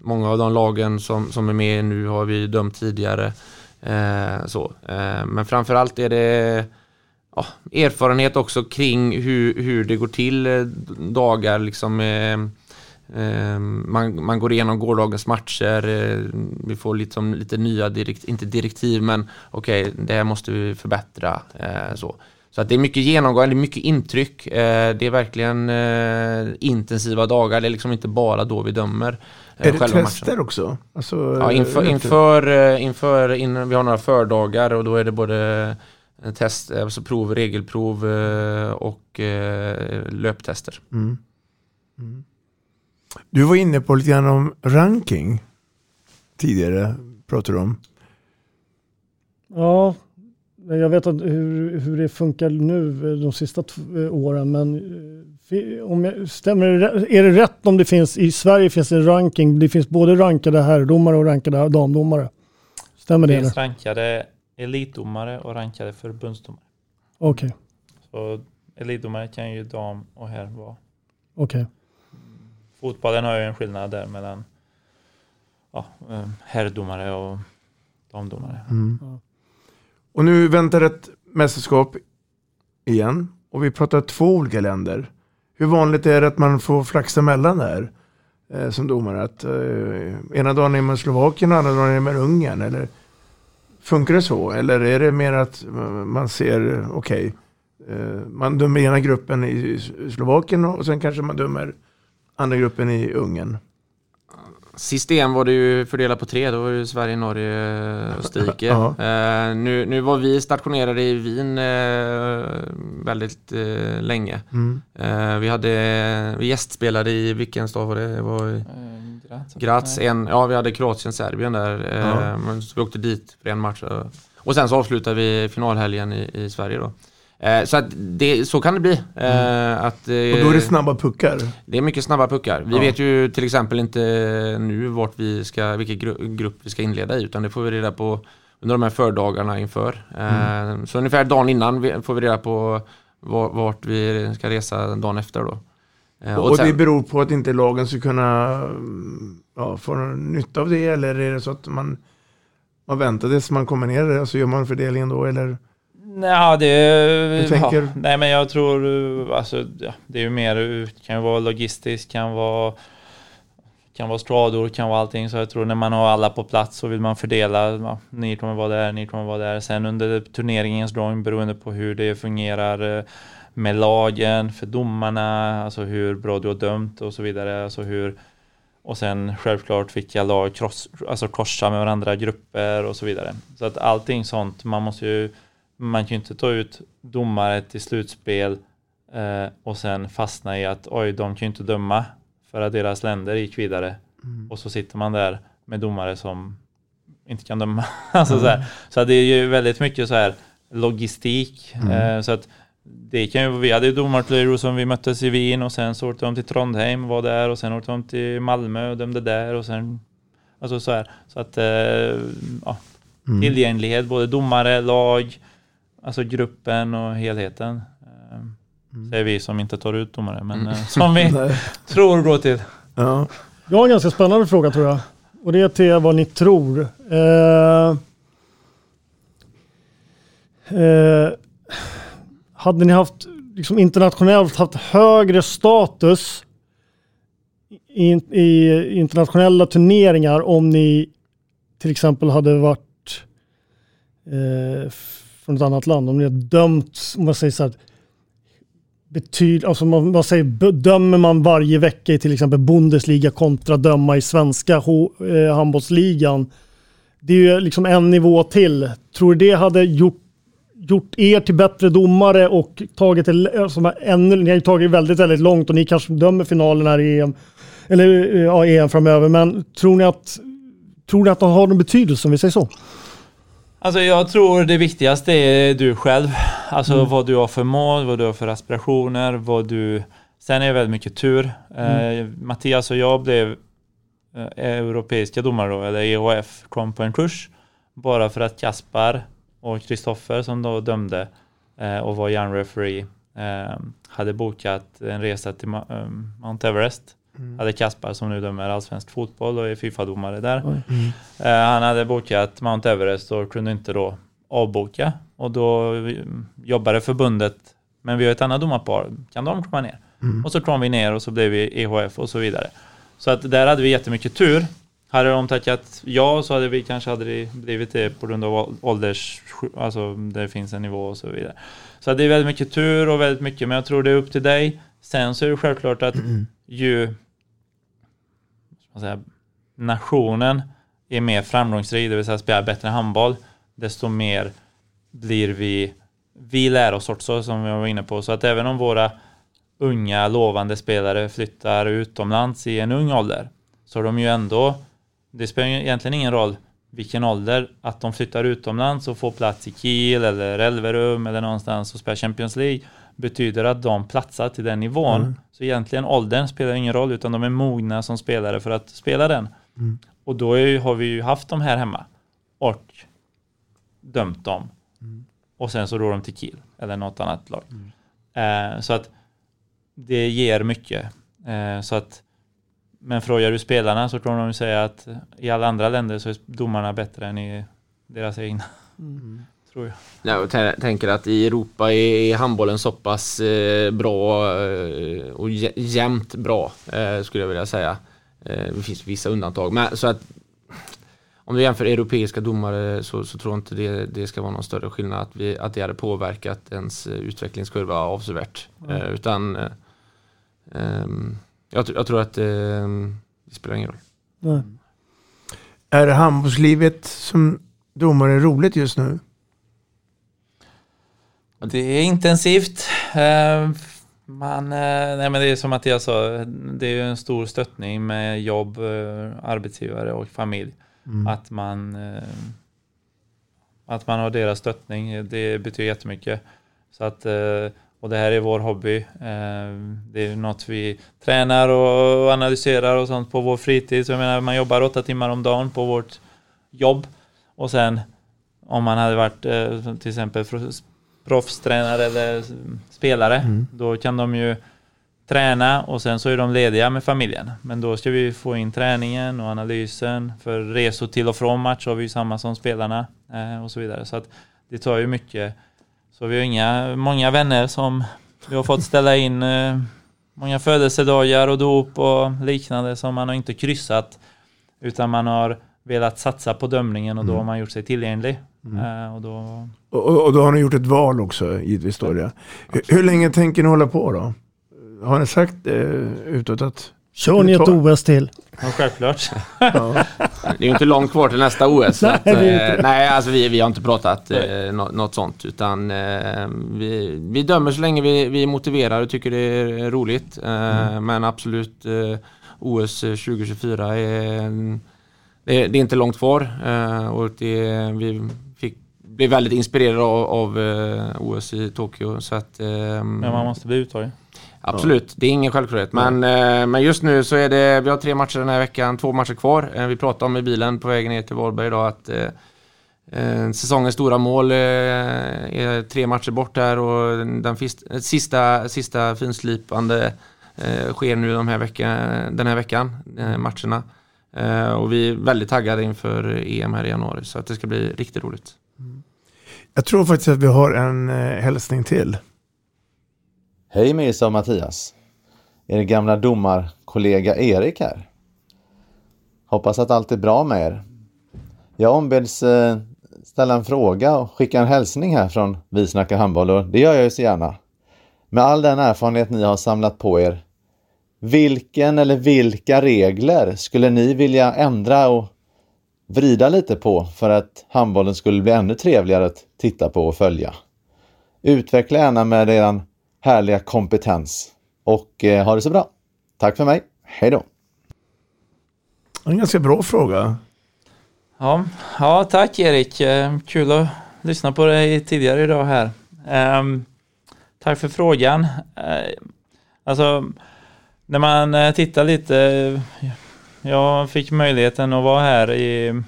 många av de lagen som, som är med nu har vi dömt tidigare. Eh, så. Eh, men framförallt är det ja, erfarenhet också kring hur, hur det går till eh, dagar liksom eh, man, man går igenom gårdagens matcher, eh, vi får liksom lite nya direkt, inte direktiv men okej, det här måste vi förbättra. Eh, så. så att det är mycket genomgång, det är mycket intryck. Eh, det är verkligen intensiva dagar, det är liksom inte bara då vi dömer. Är det själva tester matchen. också? Alltså, Ja, inför, inför, inför innan vi har några fördagar och då är det både test, alltså prov, regelprov och löptester. Mm. Mm. Du var inne på lite grann om ranking tidigare, pratade du om. Ja, men jag vet att hur, hur det funkar nu eh, de sista eh, åren, men eh, om jag, stämmer är det rätt om det finns, i Sverige finns det en ranking, det finns både rankade herrdomare och rankade damdomare? Stämmer det? Det finns eller? rankade elitdomare och rankade förbundsdomare. Okej, Så elitdomare kan ju dam och herr vara. okej. Fotbollen har ju en skillnad där mellan ja, eh, herrdomare och damdomare. Mm. Och nu väntar ett mästerskap igen. Och vi pratar två olika länder. Hur vanligt är det att man får flaxa mellan där eh, som domare? Att eh, ena dagen är man Slovakien och andra dagen är man Ungern? Eller funkar det så? Eller är det mer att eh, man ser, okej, eh, man dömer ena gruppen i Slovakien och sen kanske man dömer andra gruppen i Ungern? Sist EM var det ju fördelat på tre, då var det Sverige, Norge, Österrike. Ja. Eh, nu, nu var vi stationerade i Wien eh, väldigt eh, länge. Mm. Vi, hade, vi gästspelade i, vilken stad var det? det var i, Graz. Graz, en, ja vi hade Kroatien, Serbien där. Ja. men så vi åkte dit för en match. Och sen så avslutade vi finalhelgen i, i Sverige då. Eh, så att det, så kan det bli. Eh, att, eh, Mm. Och då är det snabba puckar? det är mycket snabba puckar. Vi Ja. vet ju till exempel inte nu vart vi ska, vilken gru grupp vi ska inleda i utan det får vi reda på under de här fördagarna inför. Mm. Så ungefär dagen innan får vi reda på var- vart vi ska resa dagen efter då. Eh, Och, sen- det beror på att inte lagen ska kunna mm, ja, få nytta av det eller är det så att man, man väntar tills man kommer ner och så gör man fördelningen då eller? Ja, det... Jag tänker- Ja, nej, men jag tror... Alltså, ja, det är ju mer... kan ju vara logistiskt, kan vara... Kan vara skador, kan vara allting. Så jag tror när man har alla på plats så vill man fördela. Ja, ni kommer vara där, ni kommer vara där. Sen under turneringens gång, beroende på hur det fungerar eh, med lagen, för domarna, alltså hur bra du har dömt och så vidare. Alltså hur, och sen självklart vilka lag kross, alltså korsar med varandra, grupper och så vidare. Så att allting sånt, man måste ju man kan ju inte ta ut domare till slutspel eh, och sen fastna i att oj, de kan ju inte döma för att deras länder gick vidare. Mm. Och så sitter man där med domare som inte kan döma. alltså Mm. så, här. så det är ju väldigt mycket så här logistik. Mm. Eh, så att det kan ju, vi hade ju domarkollegor som vi möttes i Wien och sen så åkte de till Trondheim och var där och sen åkte de till Malmö och dömde där och sen Alltså så här. Så att eh, ja, Mm. tillgänglighet, både domare, lag, alltså gruppen och helheten. Eh, Säger vi som inte tar ut domare, men eh, som vi tror går till. Ja. Jag har en ganska spännande fråga tror jag. Och det är till vad ni tror. Eh, eh, hade ni haft liksom internationellt haft högre status i, i internationella turneringar om ni till exempel hade varit eh, från ett annat land? Om ni har dömt, om man säger så här, betyd, alltså man, man säger, dömer man varje vecka i till exempel Bundesliga kontra döma i svenska eh, handbollsligan. Det är ju liksom en nivå till. Tror du det hade gjort, gjort er till bättre domare och tagit det alltså, ännu, ni har ju tagit väldigt, väldigt långt och ni kanske dömer finalen här i EM, eller eh, ja, EM framöver. Men tror ni att, tror ni att de har någon betydelse om vi säger så? Alltså jag tror det viktigaste är du själv. Alltså Mm. vad du har för mål, vad du har för aspirationer, vad du... Sen är det väldigt mycket tur. Mm. Eh, Mattias och jag blev eh, europeiska domare då, eller EHF, kom på en kurs. Bara för att Kaspar och Kristoffer som då dömde eh, och var järnreferee eh, hade bokat en resa till Ma- eh, Mount Everest. Mm. Hade Kaspar som nu dömer allsvensk fotboll och är Fifa-domare där. Mm. Eh, han hade bokat Mount Everest och kunde inte då avboka. Och då eh, jobbade förbundet, men vi har ett annat domarpar, kan de komma ner? Mm. Och så kom vi ner och så blev vi EHF och så vidare. Så att där hade vi jättemycket tur. Hade de tackat ja så hade vi kanske aldrig blivit det på grund av ålders, alltså det finns en nivå och så vidare. Så att det är väldigt mycket tur och väldigt mycket, men jag tror det är upp till dig. Sen så är det självklart att ju ska man säga, nationen är mer framgångsrik, det vill säga spelar bättre handboll, desto mer blir vi, vi lär oss också som vi var inne på. Så att även om våra unga lovande spelare flyttar utomlands i en ung ålder så har de ju ändå, det spelar egentligen ingen roll vilken ålder, att de flyttar utomlands och får plats i Kiel eller Elverum eller någonstans och spelar Champions League betyder att de platsar till den nivån. Mm. Så egentligen åldern spelar ingen roll utan de är mogna som spelare för att spela den. Mm. Och då är, har vi ju haft dem här hemma och dömt dem. Och sen så drar de till Kiel eller något annat lag. Eh, så att det ger mycket. Eh, så att, men frågar du spelarna så kommer de ju säga att i alla andra länder så är domarna bättre än i deras egna. Tror jag. Ja, och tä- tänker att i Europa är, handbollen så pass eh, bra eh, och jä- jämnt bra eh, skulle jag vilja säga. Eh, det finns vissa undantag. Men, så att om du jämför europeiska domare så, så tror jag inte det, det ska vara någon större skillnad att, vi, att det hade påverkat ens utvecklingskurva avsevärt. Mm. Eh, utan eh, ehm, jag, jag tror att ehm, det spelar ingen roll. Nej. Är handbollslivet som domare roligt just nu? Det är intensivt. Eh, Man, eh, nej men det är som Mattias sa, det är en stor stöttning med jobb, eh, arbetsgivare och familj. Mm. Att, man, att man har deras stöttning, det betyder jättemycket. Så att, och det här är vår hobby. Det är något vi tränar och analyserar och sånt på vår fritid. Så jag menar, man jobbar åtta timmar om dagen på vårt jobb. Och sen om man hade varit till exempel proffstränare eller spelare, Mm. då kan de ju träna och sen så är de lediga med familjen. Men då ska vi få in träningen och analysen. För resor till och från match har vi ju samma som spelarna eh, och så vidare. Så att det tar ju mycket. Så vi har inga, många vänner som vi har fått ställa in eh, många födelsedagar och dop och liknande som man har inte kryssat utan man har velat satsa på dömningen och då Mm. har man gjort sig tillgänglig. Mm. Eh, och då, Och, och, då har ni gjort ett val också, givetvis står det. Hur, hur länge tänker ni hålla på då? Har ni sagt eh, utåt att... Kör ni ett OS till? ja, självklart. Ja. Det är ju inte långt kvar till nästa OS. Nej, att, eh, nej, alltså vi, vi har inte pratat eh, nå- något sånt utan eh, vi, vi dömer så länge vi, vi är motiverade och tycker det är roligt. Eh, Mm. Men absolut eh, OS 2024 är, det är, det är inte långt kvar eh, och det, vi fick blev väldigt inspirerad av, av eh, OS i Tokyo. Så att, eh, Men man måste bli uttagen. Absolut, det är ingen självklarhet. Men, eh, men just nu så är det, vi har tre matcher den här veckan, två matcher kvar. Eh, vi pratade om i bilen på vägen ner till Varberg idag att säsongens stora mål är tre matcher bort här och den sista, sista finslipande sker nu de här vecka, den här veckan, matcherna. Eh, och vi är väldigt taggade inför EM här i januari så att det ska bli riktigt roligt. Jag tror faktiskt att vi har en eh, hälsning till. Hej Mirsa och Mattias. Er gamla domarkollega Erik här. Hoppas att allt är bra med er. Jag ombeds eh, ställa en fråga och skicka en hälsning här från Vi snackar handboll och det gör jag ju så gärna. Med all den erfarenhet ni har samlat på er, vilken eller vilka regler skulle ni vilja ändra och vrida lite på för att handbollen skulle bli ännu trevligare att titta på och följa? Utveckla gärna med er härliga kompetens och eh, ha det så bra. Tack för mig. Hej då! En ganska bra fråga. Ja, ja tack Erik. Eh, Kul att lyssna på dig tidigare idag här. Ehm, tack för frågan. Eh, Alltså, när man eh, tittar lite, jag fick möjligheten att vara här i,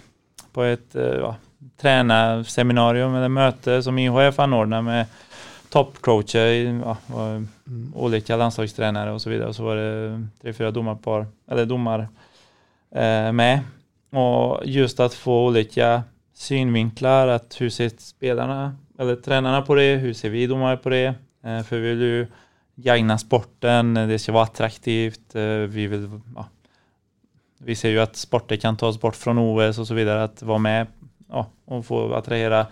på ett eh, ja, tränarseminarium eller möte som IHF anordnar med toppcoacher, ja, var olika landslagstränare och så vidare. Och så var det tre, fyra domarpar, eller domar eh, med. Och just att få olika synvinklar, att hur ser spelarna eller tränarna på det, hur ser vi domare på det? Eh, för vi vill ju gagna sporten, det ska vara attraktivt, eh, vi vill ja, vi ser ju att sporter kan tas bort från OS och så vidare, att vara med ja, och få attrahera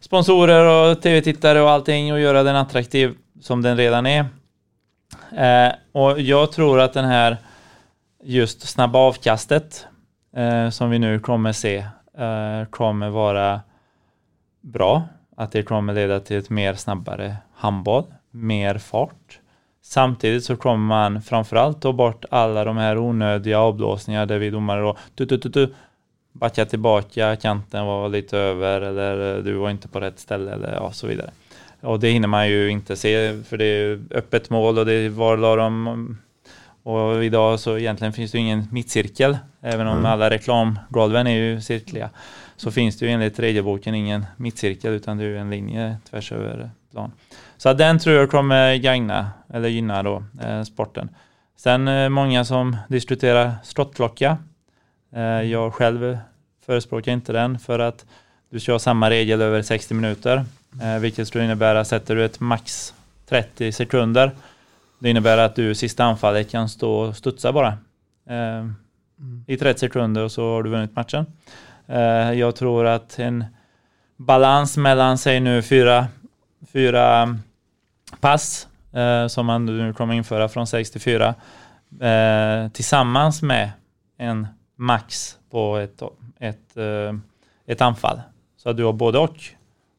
sponsorer och tv-tittare och allting och göra den attraktiv som den redan är. Eh, och jag tror att den här just snabba avkastet eh, som vi nu kommer se eh, kommer vara bra. Att det kommer leda till ett mer snabbare handboll, mer fart. Samtidigt så kommer man framförallt ta bort alla de här onödiga avblåsningar där vi domare då tu, tu, tu, tu, backa tillbaka, kanten var lite över eller du var inte på rätt ställe eller ja, så vidare. Och det hinner man ju inte se för det är öppet mål och det var de och idag så egentligen finns det ingen mittcirkel. Även om Mm. alla reklamgolven är ju cirkliga. Så finns det ju enligt regelboken ingen mittcirkel utan det är ju en linje tvärs över plan. Så den tror jag kommer gagna, eller gynna då, eh, sporten. Sen eh, många som diskuterar skottklocka. Eh, jag själv förespråkar inte den för att du ska ha samma regel över 60 minuter. Eh, vilket skulle innebära, sätter du ett max 30 sekunder det innebär att du i sista anfallet kan stå och studsa bara. Eh, I 30 sekunder och så har du vunnit matchen. Eh, jag tror att en balans mellan, säg nu fyra, fyra pass eh, som man nu kommer införa från 6 till 4 eh, tillsammans med en max på ett, ett, eh, ett anfall. Så att du har både och.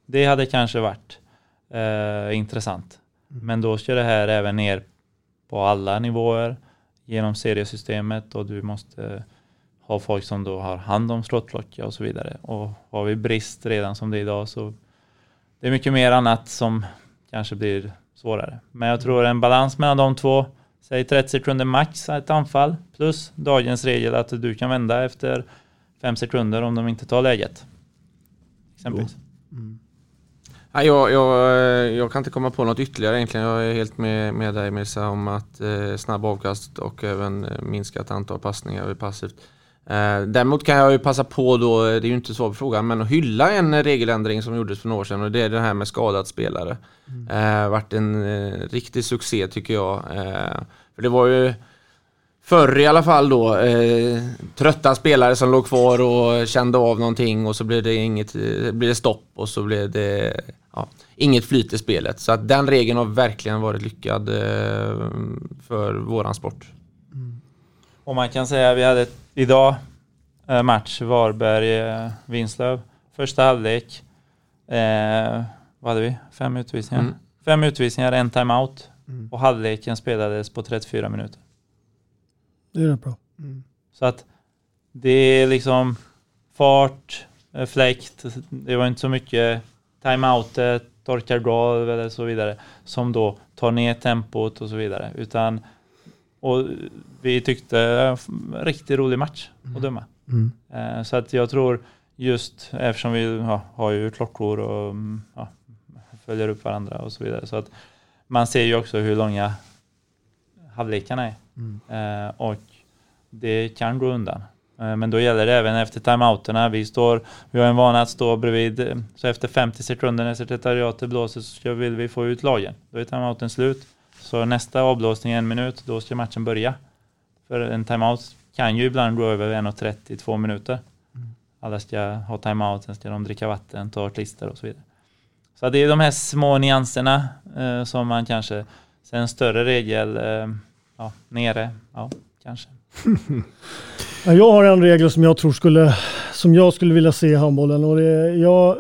Det hade kanske varit eh, intressant. Men då ska det här även ner på alla nivåer genom seriesystemet och du måste ha folk som då har hand om slottklocka och så vidare. Och har vi brist redan som det är idag så det är mycket mer annat som kanske blir svårare. Men jag tror en balans mellan de två, säg 30 sekunder max ett anfall plus dagens regel att du kan vända efter fem sekunder om de inte tar läget. Exempelvis. Ja, jag, jag, jag kan inte komma på något ytterligare egentligen. Jag är helt med, med dig Mirza om att eh, snabb avkast och även eh, minskat antal passningar vid passivt. Eh, däremot kan jag ju passa på då, det är ju inte så på frågan, men att hylla en regeländring som gjordes för några år sedan och det är det här med skadat spelare. Eh, vart en eh, riktig succé tycker jag. Eh, för det var ju förr i alla fall då eh, trötta spelare som låg kvar och kände av någonting och så blev det inget, eh, blev det stopp och så blev det ja, inget flyt i spelet. Så att den regeln har verkligen varit lyckad eh, för våran sport. Och man kan säga att vi hade idag eh, match Varberg-Vinslöv. Första halvlek. Eh, vad hade vi? Fem utvisningar. Mm. Fem utvisningar, en timeout. Mm. Och halvleken spelades på 34 minuter. Det är rätt bra. Så att det är liksom fart, eh, fläkt. Det var inte så mycket timeoutet, torkar golv eller så vidare som då tar ner tempot och så vidare. Utan, och vi tyckte eh, riktigt rolig match att döma. Mm. Eh, Så att jag tror just eftersom vi ja, har ju klockor och mm, ja, följer upp varandra och så vidare. Så att man ser ju också hur långa halvlekarna är. Mm. Eh, och det kan gå undan. Eh, men då gäller det även efter timeouterna. Vi, står, vi har en vana att stå bredvid. eh, Så efter 50 sekunder när sekretariatet blåser så vill vi få ut lagen. Då är timeouten slut. Så nästa avblåsning en minut. Då ska matchen börja. För en timeout kan ju ibland gå över 1.30, två minuter. Alla ska ha timeout, sen ska de dricka vatten, ta klister och så vidare. Så det är de här små nyanserna eh, som man kanske, sen större regel, eh, ja, nere, ja, kanske. Ja, Jag har en regel som jag tror skulle, som jag skulle vilja se i handbollen. Och det, är- jag,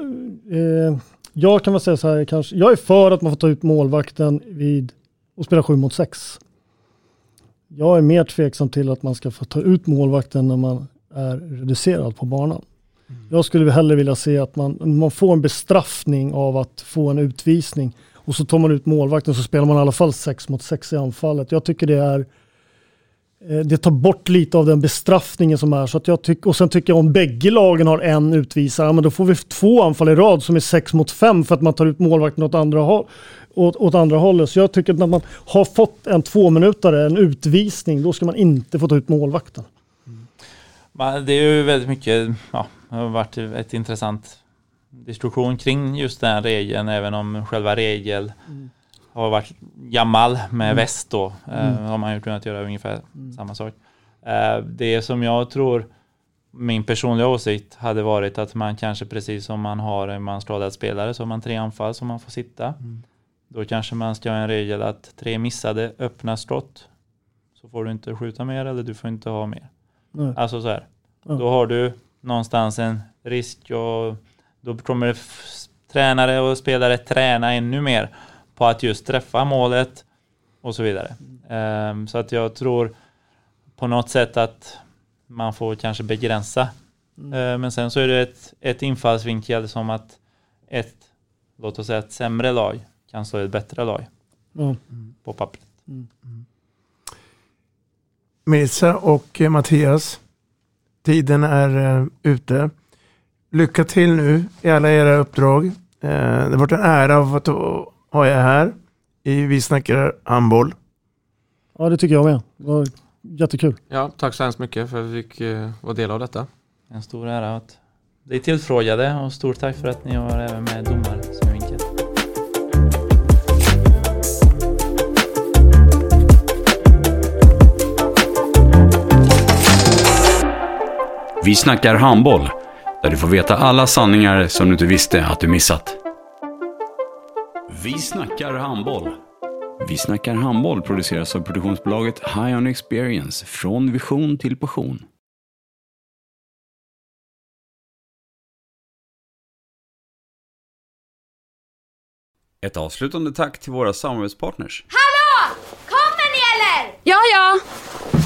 eh, jag kan väl säga så här, kanske, jag är för att man får ta ut målvakten vid och spela 7 mot 6. Jag är mer tveksam till att man ska få ta ut målvakten när man är reducerad på banan. Jag skulle hellre vilja se att man, man får en bestraffning av att få en utvisning och så tar man ut målvakten så spelar man i alla fall 6 mot 6 i anfallet. Jag tycker det är Eh, det tar bort lite av den bestraffningen som är. Så att jag tyck, och sen tycker jag om bägge lagen har en utvisare, men då får vi två anfall i rad som är sex mot fem för att man tar ut målvakten åt andra, håll, åt, åt andra hållet. Så jag tycker att när man har fått en tvåminutare, en utvisning, då ska man inte få ta ut målvakten. Men Det är ju väldigt mycket, ja, det har varit ett intressant diskussion kring just den regeln, även om själva regel har varit gammal med Mm. väst då, eh, Mm. har man ju kunnat göra ungefär samma sak. Eh, Det som jag tror, min personliga åsikt, hade varit att man kanske precis som man har en man skadad spelare så har man tre anfall som man får sitta. Då kanske man ska ha en regel att tre missade öppna skott så får du inte skjuta mer eller du får inte ha mer. Nej. Alltså så här. Ja. Då har du någonstans en risk och då kommer tränare och spelare träna ännu mer på att just träffa målet och så vidare. Ehm, så att jag tror på något sätt att man får kanske begränsa. Ehm, men sen så är det ett, ett infallsvinkel som att ett, låt oss säga ett sämre lag kan slå ett bättre lag Ja. på pappret. Melissa och eh, Mattias, tiden är eh, ute. Lycka till nu i alla era uppdrag. Eh, det har varit en ära att ha er här i Vi snackar handboll. Ja, det tycker jag med. Det var jättekul. Ja, tack så hemskt mycket för att vi fick vara del av detta. En stor ära att bli tillfrågade och stort tack för att ni har även med domar Vi snackar handboll, där du får veta alla sanningar som du inte visste att du missat. Vi snackar handboll. Vi snackar handboll produceras av produktionsbolaget High On Experience, från vision till passion. Ett avslutande tack till våra samarbetspartners. Hallå! Kommer ni eller? Ja, ja.